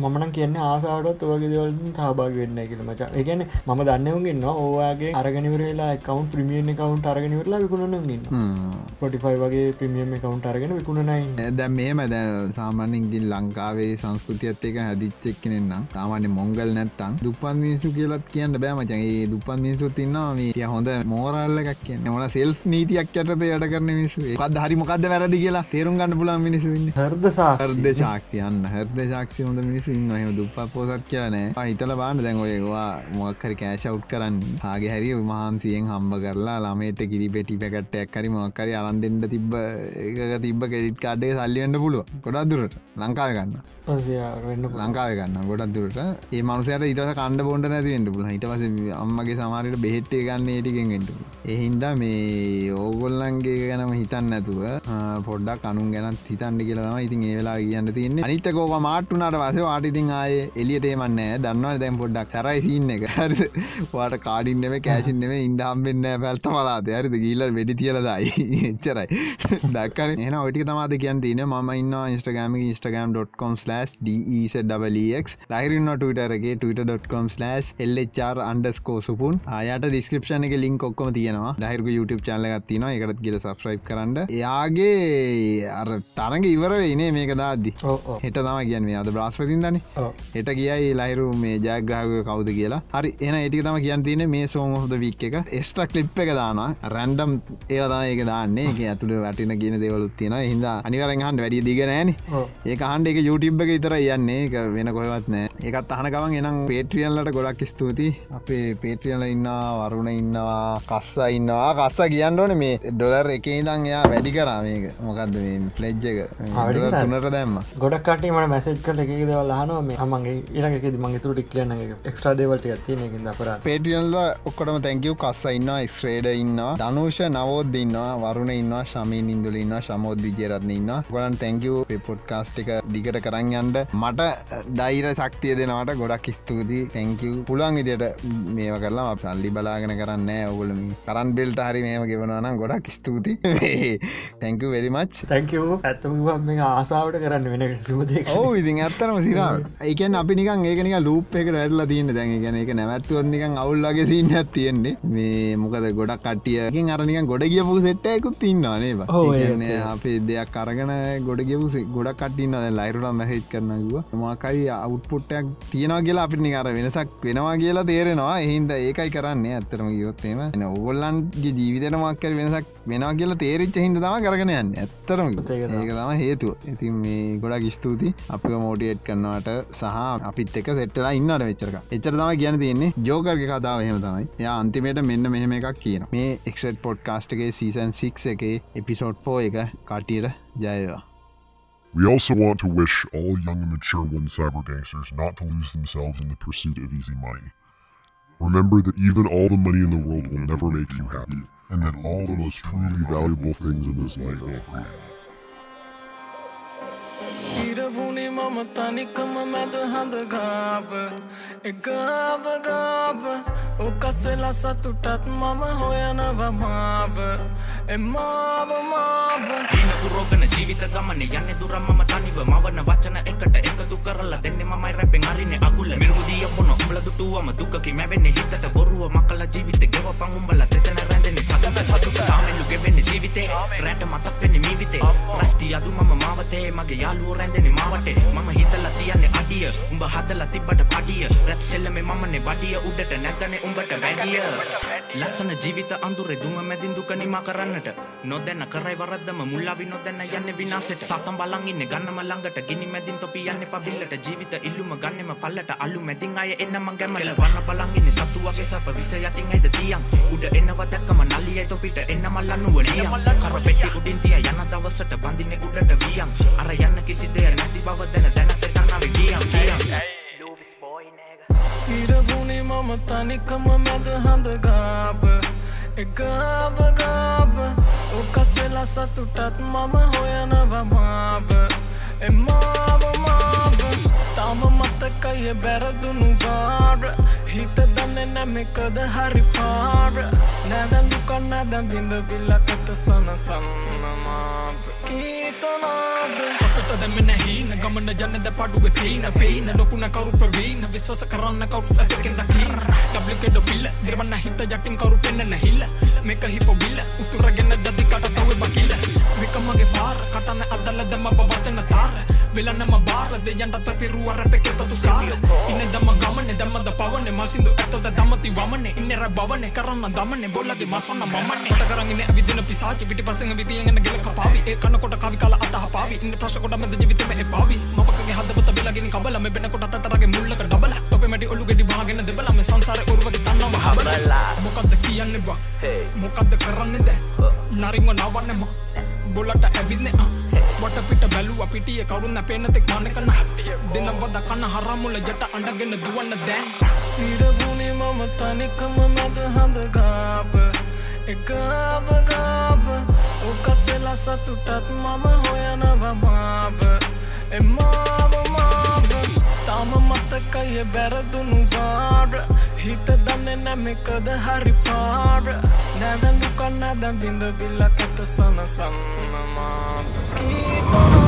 මමන කියන්න ආසාටත් ඔවගේ දවලින් සහභාග වෙන්න කියල මචා. ඒගැන ම දන්නවගන්න ඕවාගේ අරගනිවරලා කවන්් ප්‍රමියන් කවන්් අරගෙනවරලා විකුණනගන්න පොටිෆයි වගේ ප්‍රමියම් කවන්් අරගෙන විකුණනයි දැ මේම දැ සාමානින්ගින් ලංකාවේ සංස්කෘතියත් එක හැදිච්චෙක් කෙනෙන්නම් සාමාන්‍ය මොංගල් නැත්තං දුපන් මිනිසු කියලත් කියන්න බෑමචගේ දුපන් මිනිසුත් ඉන්නවා මේ හොඳ මෝරල්ල එකක් කියන්න. මොන සෙල් නීතියක් යටත යට කරන මිනිසු පත් හරි මොකක්ද වැරදි කියලා තේරුම් ගන්න පුලන් මිනිසුන්න හර්දසා හර්ද ශාක්තියන්න හර්ද ශාක්ෂි හොඳ මිනිසු ඉන්නහම දුප්ප පෝසත් කියනෑ හිතල බාන්න දැන් ඔයවා මොක්කර කෑශව් කරන්න. ආගේ හැරි මහන්සියෙන් හම්බ කරලා ළමේට කිරි පෙටි පැකට්ටයක් කරි මොක්කරි අරන්දෙන්ට තිබ්බ එක තිබ කෙඩිට් කාඩේ සල්ලියන්න පුළුව ගොඩක් දුරට ලංකාව ගන්න ලංකාව ගන්න ගොඩක් දුරට. ඒ මනුසයට ඉට කණ්ඩ බොන්ඩ නැතිවෙන්ට පුල හිට පස අම්මගේ සමාරයට බෙහෙත්තේ ගන්න ඒටිගෙන්ගෙන්ට එහින්ද මේ ඕගොල්ලන්ගේ ගැනම හිතන්න නැතුව පොඩ්ඩක් අනුන් ගැනත් හිතන්ඩි කියලම ඉතින් ඒවෙලා කියන්න තින්න අනිත කෝක මාට්ටුනාට වස වාටිතින් ආය එලියටේමන්න දන්නවා දැම් පොඩ්ඩක් කරයි සින්න එක. හරි වාට කාඩින්නෙම කෑසින්නෙම ඉන්ඩහම්බෙන්න්න පැල්ත මලාද හරිද? ගීල්ල වැඩි තියලදයි එච්චරයි. දක්කන. එන ඔටික තමාද කියන්න තින ම ඉන්න ඉස්ටගම ඉස්ටගම්.com/ ඩක් ලයිරන්න ටටරගේ twitter.com/ එල්චර් අන්ඩස්කෝ සුපුන්. අයට දිස්ක්‍රපෂන එක ලින්ක් ඔක්කොම තියෙනවා. දහිරක YouTube චල්ල ගත්තින එකත් කියල සබස්්‍රයිප් කරන්න. එයාගේ අර තරග ඉවර ඉනේ මේක දාද්දි. හෙට තම කියන්න. අද බ්‍රස්පතින් දන හෙට කියයි ලයිරු මේ ජයග්‍රහක කවුද කියලා. හරි එන ඒටික තම කියන්න තින මේ සෝම හොද වික් එක. ස්ට්‍රක් ලිප් එක දාන රැන්ඩම් ඒවදා ඒක දාන්නේ. ඇතුළ වැටින කියන දෙවලුත් තියෙන හිද අනිවරෙන් හන්ඩ වැඩිය දිගනෑන ඒ හන්ඩ එක YouTube එක ඉතර යන්නේ. වෙන කොයවත් නෑ. එකත් අහනකවන් එනම් පේට්‍රියල්ලට ගොඩක් ස්තුති අපේ පේට්‍රියල ඉන්නවා වරුණ ඉන්නවා කස්ස ඉන්නවා. කස්ස කියන්න ඕන මේ ඩොලර් එක ඉදං එයා වැඩි කරා මේක. මොකක්ද ප්ලෙජ් එක? තුනට දැම්ම. ගොඩක්ට මට මැසෙජ් කල එක දවල් හනෝ මේ හමගේ ඉරක මගේ තුරටි කියන්න එක්ස්ට්‍රා දේවල්ට ඇතින එක අපර පේටියල්ල ඔක්කොටම තැංකව කස්ස ඉන්න ස්ක්‍රේඩ ඉන්නවා ධනුෂ නවෝද ඉන්නවා වරුණ ඉන්නවා ශමී නින්දුල ඉන්න ශමෝද් විජයරත්න ඉන්න ගොලන් තැංකව පොඩ්කාස්ට එක දිගට කරන්න යන්ට මට දෛර සක්තිය දෙනවට ගොඩක් ස්තුති තැංකව පුළන් ඉදියට මේව කරලා සල්ලි බලාගෙන කරන්න ඔගුලම කරන් බෙල්ට හරි මේම ගෙවනවනම් ගොඩක් ස්තුති තැංක වෙරිමච් තැංකව ඇත්තම මේ ආසාාවට කරන්න වෙන ඕ ඉතින් ඇත්තරම සිරා. ඒකන් අපි නිකන් ඒකනික ලූප් එක රැල්ලා තියන්න. දැන් ගැන එක නැවත්තුවනිකන් අවුල්ලගේ සින්න තියෙන්නේ. මේ මොකද ගොඩක් කටිය ඒකින් අරනික ගොඩ කියපු සෙට්ටයකුත් ඒක. අපේ දෙයක් අරගෙන ගොඩ කියපු ගොඩක් කටින්න ලයිරුට මැහෙච් කරනගුව මාකයි අවුට්පුට්ටයක් තියෙනවා කියලා අපිනි අර වෙනසක් වෙනවා කියලා තේරෙනවා. එහින්ද ඒකයි කරන්නේ ඇත්තරම ගියොත්තේම ඔගොල්ලන්ගේ ජීවිතන මක්කර වෙනසක් වෙනවා කියලා තේරිච්ච හිද තම කරගෙන යන්න. ඇත්තරම ඒක තම හේතු ඉතින් මේ ගොඩක් ස්තුති අප මෝටියට් කරනවට සහ අපිත් එක සෙට්ටලා ඉන්නට වෙච්චරක එච්චර තම කියන තියන්නේ. ජෝකර්ග කතාව හෙම තමයි. ය අන්තිමට මෙන්න මෙහෙම එකක් කියන මේ එක්ට පොඩ්කාස්ටගේ සීසන් 6 එක එපිසෝඩ් ෆෝ එක කටියට ජයවා We also want to wish all young and mature one cyber gangsters not to lose themselves in the pursuit of easy money. Remember that even all the money in the world will never make you happy, and that all the most truly valuable things in this life are free. සිරවුණේ මම තනිකම මැද හඳ ගාව. එගාව ගාව. ඕකස්සෙලා සතුටත් මම හොයනව මාව. එමාව මාව. දීන පුරෝගන ජීවිත ගමන යන්න දුරම්ම තනිව. මවන වචන එකට එකතු කරලා දෙන්නේ මමයි රැපෙන් අරින්නේ අගුල. මිරුදිය බොන උඹල දුටුවම දුකකි මැවෙන්නේ හිතට. බොරුව මකලා ජීවිත ගෙවපන් උඹලා තෙතන රැඳෙන්නේ සතුට. සතුට සාමෙල්ලු ගෙවෙන්නේ ජීවිතේ. රැට මතක් වෙන්නේ මීවිතේ. රස්ති අදු මම මාවතේ. මගේ යාළුවෝ රැඳෙන්නේ මාවටේ මම හිතලා තියන්නේ අඩිය. උඹ හදලා තිබ්බට පඩිය. රැප් සෙල්ලමේ මමනේ බඩිය උඩට නැගනේ උඹට වැඩිය. ලස්සන ජීවිත අඳුරේ දුම මැදින් දුක නිමා කරන්නට. නොදැන කරයි වරද්දම මුල්ලාවි නොදැන යන්නේ විනාසෙට සතම් බලන් ඉන්නේ ගන්නම ළඟට. ගිනි මැදින් තොපි යන්නේ පබිල්ලට. ජීවිත ඉල්ලුම ගන්නෙම පල්ලට. අලු මැදින් අය එන්න මං ගැමල. වන්න බලන් ඉන්නේ සතු වගේ සප විස යටින් ඇයිද තියන්? උඩ එනවා දැක්කම නලියයි තොපිට. එන්න මල්ලන්නුව නියම්. කර පෙට්ටි උඩින් තිය යන දවසට බඳින්නේ උඩට වියන්. අර යන්න කිසි දෙයක් නැති බව දැන දැන තෙතනාවේ ගියම් ගියම් සිරවුණේ මම තනිකම මැද හඳ ගාව එගාව ගාව ඕකස්සෙලා සතුටත් මම හොයනව මාව එමාව මාව තාම මතකය බැරදුණු බාර හිත දන්න නැමෙකද හරි පාර නැදැඳු කන්නදැම් බිඳ පිල්ලකත සනසන්නමාව කීතනාද පසට දැමෙන හීන ගමන ජනද පඩුව පේන පේන ලොකුණ කවරු ප්‍රවීණ විශ්වස කරන්න කවරු සැතකෙන් දකින්න ඩබ්ලිකෙඩ පිල්ල දිරවන්න හිත ජටින් කවරු පෙන්න්න හිල්ල මේක හිපොබිල්ල උතුරගෙන දදි කට තව බකිල්ල මේකමගේ පාර කටන අදල දම පවචන තාර වෙලන්නම බාර දෙයන්ට පිරුවර පෙකෙතතු සාර ඉන්න දම ගමන දම්මද පවන? මසිදු ඇතද දමති වමන? ඉන්නර බවන කරන්න දමන බොල්ලගේ මසන්න මන්න ට කරගෙන විදින පිසාච පිටි පසඟ විතියගෙන ගෙල පාවි. ඒ කනකොට කවි කාල අතහ පාවි ඉන්න ප්‍රශ්කොට මද ජීවිතම ඒ පාවි. මොකගේ හදපත බෙලගෙන කබල මේ වෙනකොට අතරගේ මුල්ලක ඩබල. තොපේ මැටි ඔලුගෙඩි වහගෙන දෙබල. මේ සංසාරේ ඔරුවගේ තන්නව හබල. මොකද්ද කියන්නේ බා? මොකද්ද කරන්නේ දැන් නරින්ව නවන්නේ මා බොලට ඇවිත්නේ ආ වට පිට බැලුව පිටිය කවුරුන්න පේනතෙක් මන කන්න දෙනවද කන්න හරමුල ජට අඩගෙන දුවන්න දැන්? සිරවුණේ මම තනිකම මැද හඳ ගාව එගාව ගාව ඕකස්සෙලා සතුටත් මම හොයනව මාව. එමාව මාව තාම මතකය බැරදුණු බාර. හිත දන්න නැමෙකද හරි පාර. නැවැඳු කන්න දැම් බිඳ පිල්ලකත සනසන්නමාව කීතනා